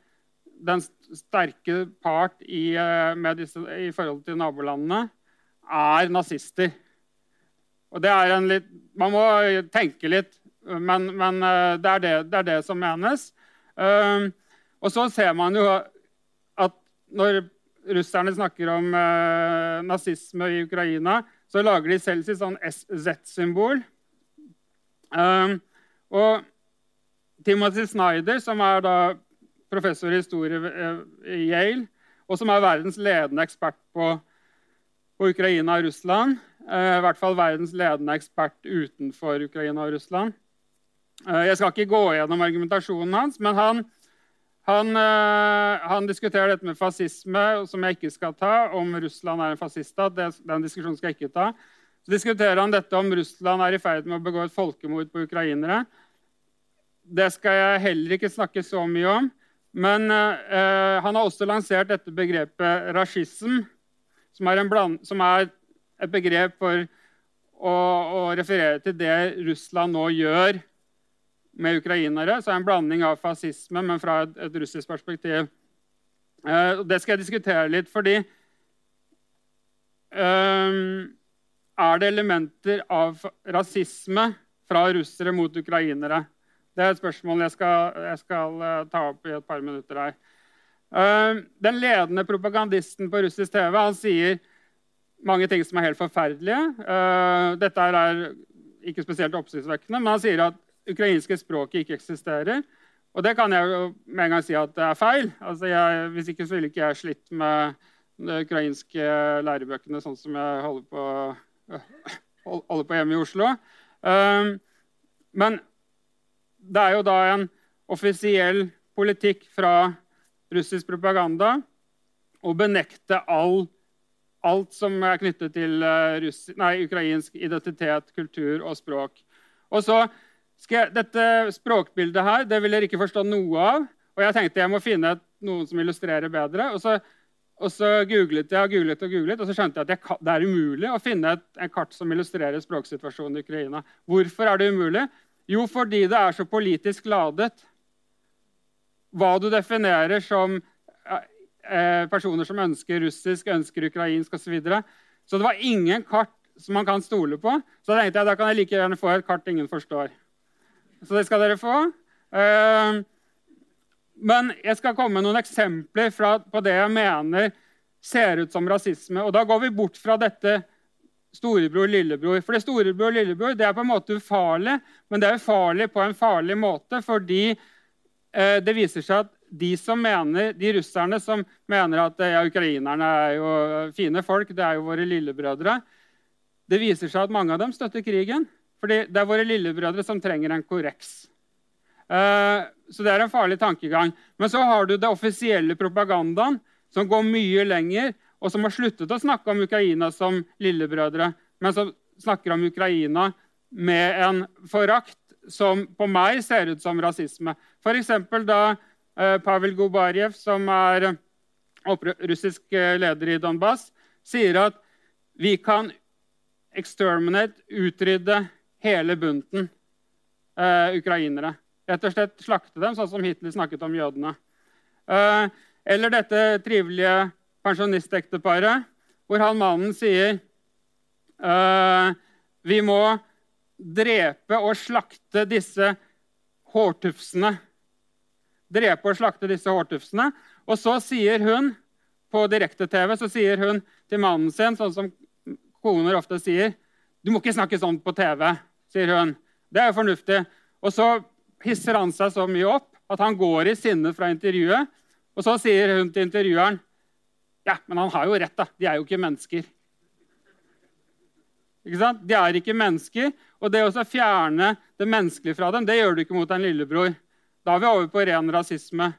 [SPEAKER 3] den sterke part i, eh, disse, i forhold til nabolandene, er nazister. Og det er en litt, Man må tenke litt, men, men eh, det, er det, det, er det, som menes. Um, og så ser man jo at når russerne snakker om uh, nazisme i Ukraina, så lager de selv sitt sånn Z-symbol. Um, og Timothy Snyder, som er da professor i historie i Yale, og som er verdens ledende ekspert på, på Ukraina og Russland. Eh, I hvert fall verdens ledende ekspert utenfor Ukraina og Russland. Eh, jeg skal ikke gå gjennom argumentasjonen hans, men han, han, eh, han, diskuterer dette med fascisme, som jeg ikke skal ta, om Russland er en fasciststat. Den diskusjonen skal jeg ikke ta. Så diskuterer han dette om Russland er i ferd med å begå et folkemord på ukrainere. Det skal jeg heller ikke snakke så mye om. Men eh, han har også lansert dette begrepet rasism, som er, bland, som er et begrep for å, å, referere til det Russland nå gjør med ukrainere. Så er det en blanding av fascisme, men fra et, et russisk perspektiv. Eh, det skal jeg diskutere litt, fordi eh, Er det elementer av rasisme fra russere mot ukrainere? Det er et spørsmål jeg skal, jeg skal uh, ta opp i et par minutter her. Uh, den ledende propagandisten på russisk TV han sier mange ting som er helt forferdelige. Uh, dette er ikke spesielt oppsiktsvekkende, men han sier at ukrainske språket ikke eksisterer. Og det kan jeg jo med en gang si at det er feil. Altså jeg, hvis ikke så ville ikke jeg slitt med de ukrainske lærebøkene sånn som jeg holder på, holder på hjemme i Oslo. men det er jo da en offisiell politikk fra russisk propaganda å benekte all, alt som er knyttet til uh, nei, ukrainsk identitet, kultur og språk. Og så jeg, Dette språkbildet her det vil dere ikke forstå noe av. Og jeg tenkte jeg må finne noen som illustrerer bedre. Og så, og så googlet jeg og googlet og googlet, og så skjønte jeg at jeg, det er umulig å finne et, en kart som illustrerer språksituasjonen i Ukraina. Hvorfor er det umulig? Jo, fordi det er så politisk ladet. Hva du definerer som eh, personer som ønsker russisk, ønsker ukrainsk osv. Så, videre. så det var ingen kart som man kan stole på. Så da tenkte jeg da kan jeg like gjerne få et kart ingen forstår. Så det skal dere få. Eh, men jeg skal komme med noen eksempler på det jeg mener ser ut som rasisme. Og da går vi bort fra dette storebror lillebror. For det storebror og lillebror det er på en måte ufarlig, men det er ufarlig på en farlig måte fordi eh, det viser seg at de som mener, de russerne som mener at ja, ukrainerne er jo fine folk, det er jo våre lillebrødre Det viser seg at mange av dem støtter krigen. Fordi det er våre lillebrødre som trenger en korreks. Uh, så det er en farlig tankegang. Men så har du det offisielle propagandaen, som går mye lenger, og som har sluttet å snakke om Ukraina som lillebrødre, men som snakker om Ukraina med en forakt som på meg ser ut som rasisme. F.eks. da eh, Pavel Gubarjev, som er russisk eh, leder i Donbas, sier at vi kan exterminate, utrydde hele bunten eh, ukrainere. Rett og slett slakte dem, sånn som Hitler snakket om jødene. Eh, eller dette trivelige pensjonistekteparet, hvor han mannen sier uh, vi må drepe og slakte disse hårtufsene. Drepe og slakte disse hårtufsene. Og så sier hun på direkte-TV så sier hun til mannen sin, sånn som koner ofte sier Du må ikke snakke sånn på TV, sier hun. Det er jo fornuftig. Og så hisser han seg så mye opp at han går i sinne fra intervjuet. Og så sier hun til intervjueren ja, men han har jo rett, da. De er jo ikke mennesker. Ikke sant? De er ikke mennesker. Og det å fjerne det menneskelige fra dem, det gjør du ikke mot en lillebror. Da er vi over på ren rasisme.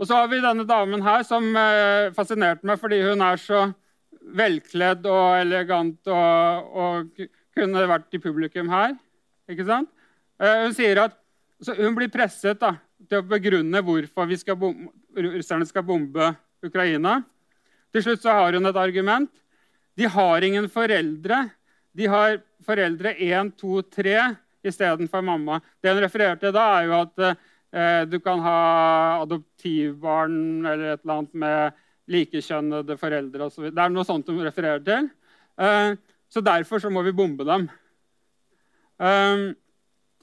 [SPEAKER 3] Og så har vi denne damen her som eh, fascinerte meg fordi hun er så velkledd og elegant og, og kunne vært i publikum her. Ikke sant? Eh, hun sier at hun blir presset da, til å begrunne hvorfor skal russerne skal bombe Ukraina. Til slutt så har hun et argument. De har ingen foreldre. De har foreldre 1, 2, 3 istedenfor mamma. Det hun refererte til da, er jo at eh, du kan ha adoptivbarn eller et eller annet med likekjønnede foreldre osv. Det er noe sånt hun refererer til. Eh, så derfor så må vi bombe dem. Um,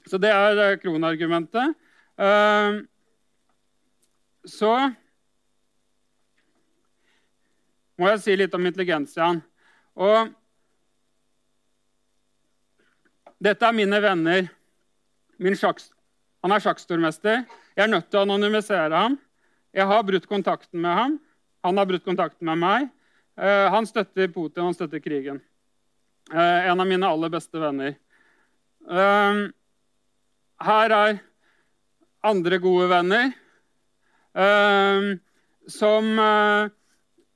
[SPEAKER 3] så det er kronargumentet. Um, så må jeg si litt om intelligensiaen. Og dette er mine venner. Min sjaks, han er sjakkstormester. Jeg er nødt til å anonymisere ham. Jeg har brutt kontakten med ham. Han har brutt kontakten med meg. Uh, han støtter Putin, han støtter krigen. Uh, en av mine aller beste venner. Uh, her er andre gode venner som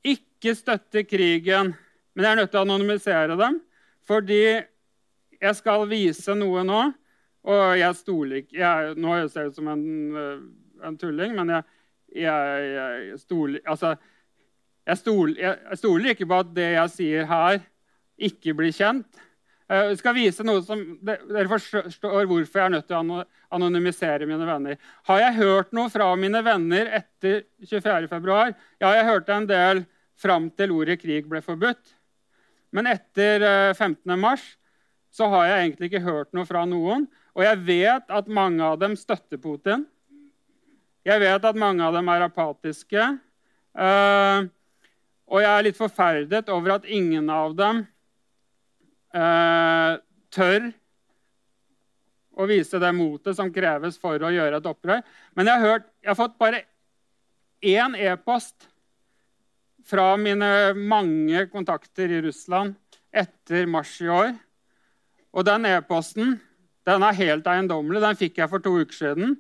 [SPEAKER 3] ikke støtter krigen. Men jeg er nødt til å anonymisere dem, fordi jeg skal vise noe nå. Og jeg stoler ikke Nå ser jeg ut som en, en tulling, men jeg, jeg, jeg stoler Altså jeg stoler, jeg stoler, ikke på at det jeg sier her, ikke blir kjent. Eh, jeg skal vise noe som Dere forstår hvorfor jeg er nødt til å anonymisere mine venner. Har jeg hørt noe fra mine venner etter 24.2? Ja, jeg hørte en del fram til ordet krig ble forbudt. Men etter 15.3 eh, så har jeg egentlig ikke hørt noe fra noen. Og jeg vet at mange av dem støtter Putin. Jeg vet at mange av dem er apatiske. Uh, og jeg er litt forferdet over at ingen av dem eh, tør å vise det motet som kreves for å gjøre et opprør. Men jeg har, hørt, jeg har fått bare én e-post fra mine mange kontakter i Russland etter mars i år. Og den e-posten den er helt eiendommelig. Den fikk jeg for to uker siden.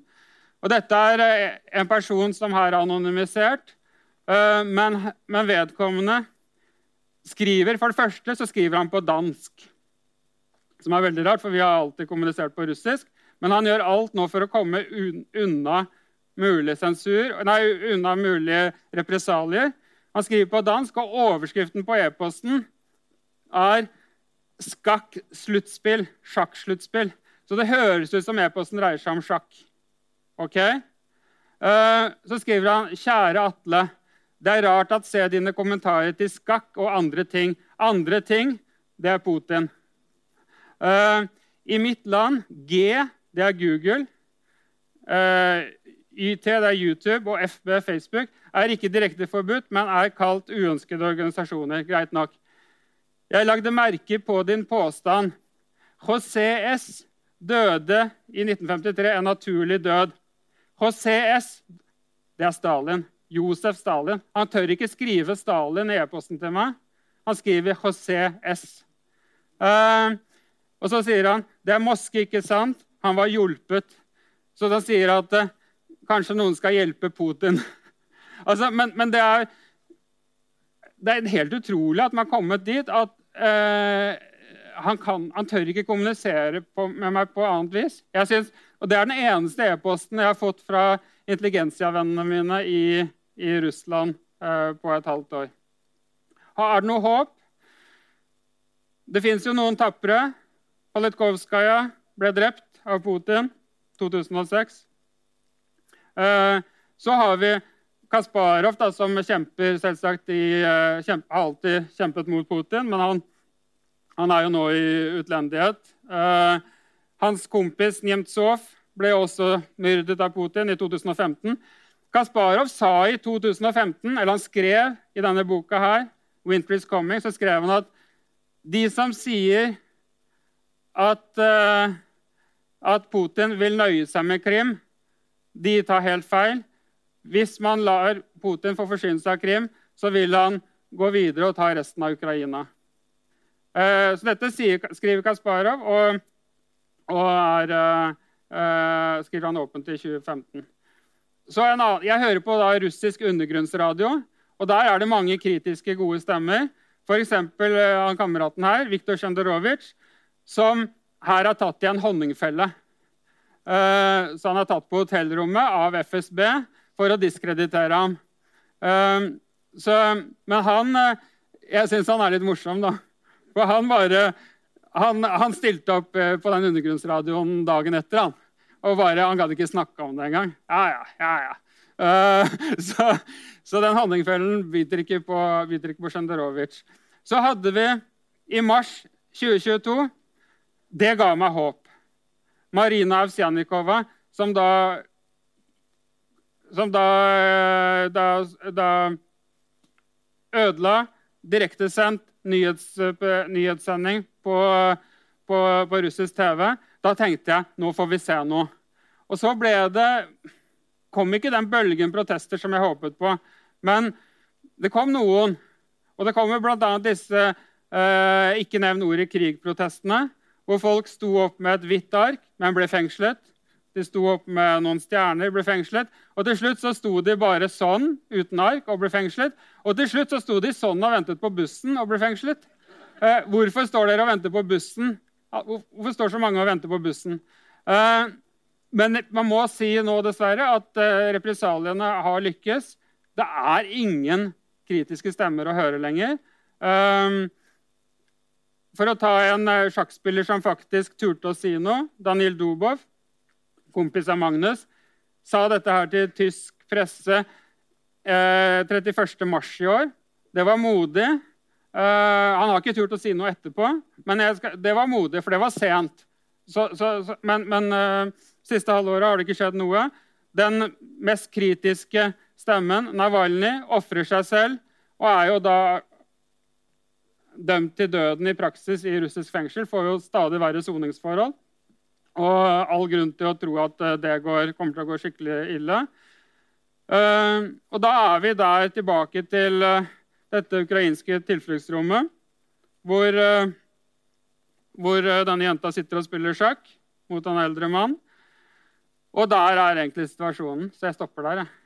[SPEAKER 3] Og dette er eh, en person som her er anonymisert, Eh, men, men, vedkommende skriver For det første så skriver han på dansk, som er veldig rart, for vi har alltid kommunisert på russisk. Men han gjør alt nå for å komme unna mulig sensur, nei, unna mulige represalier. Han skriver på dansk, og overskriften på e-posten er 'skakk-sluttspill'. Sjakksluttspill. Så det høres ut som e-posten dreier seg om sjakk. Ok? Eh, så skriver han 'Kjære Atle'. Det er rart at se dine kommentarer til skakk og andre ting. Andre ting, det er Putin. Uh, I mitt land G, det er Google. Uh, YT, det er YouTube, og FB, Facebook, er ikke direkte forbudt, men er kalt uønskede organisasjoner. Greit nok. Jeg lagde merke på din påstand. José S. døde i 1953 en naturlig død. José S. Det er Stalin. Josef Stalin. Han tør ikke skrive Stalin i e-posten til meg. Han skriver José S. Uh, og så sier han det er Moske, ikke sant? Han var hjulpet. Så da sier han at uh, kanskje noen skal hjelpe Putin. altså, men, men det, er, det er helt utrolig at man har kommet dit at uh, han, kan, han, tør ikke kommunisere på, med meg på annet vis. Synes, og Det er den eneste e-posten jeg har fått fra intelligensiavennene mine i i Russland eh, på et halvt år. Er det noe håp? Det fins jo noen tapre. Politkovskaja ble drept av Putin 2006. Eh, så har vi Kasparov, da, som kjemper selvsagt i, eh, har alltid kjempet mot Putin, men han, han er jo nå i utlendighet. hans kompis Nemtsov ble også myrdet av Putin i 2015. Kasparov sa i 2015, eller han skrev i denne boka her, 'Winter is Coming', så skrev han at de som sier at, uh, at Putin vil nøye seg med Krim, de tar helt feil. Hvis man lar Putin få forsyne seg av Krim, så vil han gå videre og ta resten av Ukraina. Uh, så dette skriver Kasparov, og, og er, uh, skriver han åpent i 2015. Annen, jeg hører på russisk undergrunnsradio, og der er det mange kritiske, gode stemmer. F.eks. Eh, han kameraten her, Viktor Sjenderovitsj, som her har tatt i en honningfelle. Så han er tatt på hotellrommet av FSB for å diskreditere ham. Uh, så, men han Jeg syns han er litt morsom, da. For han bare Han, han stilte opp på den undergrunnsradioen dagen etter. han. Og bare, Han gadd ikke snakke om det engang. Ja, ja, ja, ja. Uh, så, så, den honningfellen biter ikke på, biter på Sjenderovic. Så hadde vi i mars 2022 Det ga meg håp. Marina Avsjanikova, som da Som da, da, da ødela direktesendt nyhets, nyhetssending på, på, på russisk TV da tenkte jeg nå får vi se noe. Og så ble det, kom ikke den bølgen protester som jeg håpet på. Men det kom noen. Og det kommer bl.a. disse eh, ikke nevn ordet krig-protestene, hvor folk sto opp med et hvitt ark, men ble fengslet. De sto opp med noen stjerner, ble fengslet. Og til slutt så sto de bare sånn, uten ark, og ble fengslet. Og til slutt så sto de sånn og ventet på bussen og ble fengslet. Eh, hvorfor står dere og venter på bussen? Hvorfor står så mange og venter på bussen? Eh, men man må si nå dessverre at eh, represaliene har lykkes. Det er ingen kritiske stemmer å høre lenger. Eh, for å ta en uh, sjakkspiller som faktisk turte å si noe, Daniel Dubov, kompis av Magnus, sa dette her til tysk presse eh, 31.3 i år. Det var modig. Eh, han har ikke turt å si noe etterpå, men skal, det var modig, for det var sent. Så, så, så, men, men eh, siste halvåret har det ikke skjedd noe. Den mest kritiske stemmen, Navalny, ofrer seg selv og er jo da dømt til døden i praksis i russisk fengsel. Får jo stadig verre soningsforhold. Og all grunn til å tro at eh, det går, kommer til å gå skikkelig ille. Uh, og da er vi der tilbake til dette ukrainske tilfluktsrommet, hvor, hvor denne jenta sitter og spiller sjakk mot en eldre mann. Og der er egentlig situasjonen. Så jeg stopper der. jeg.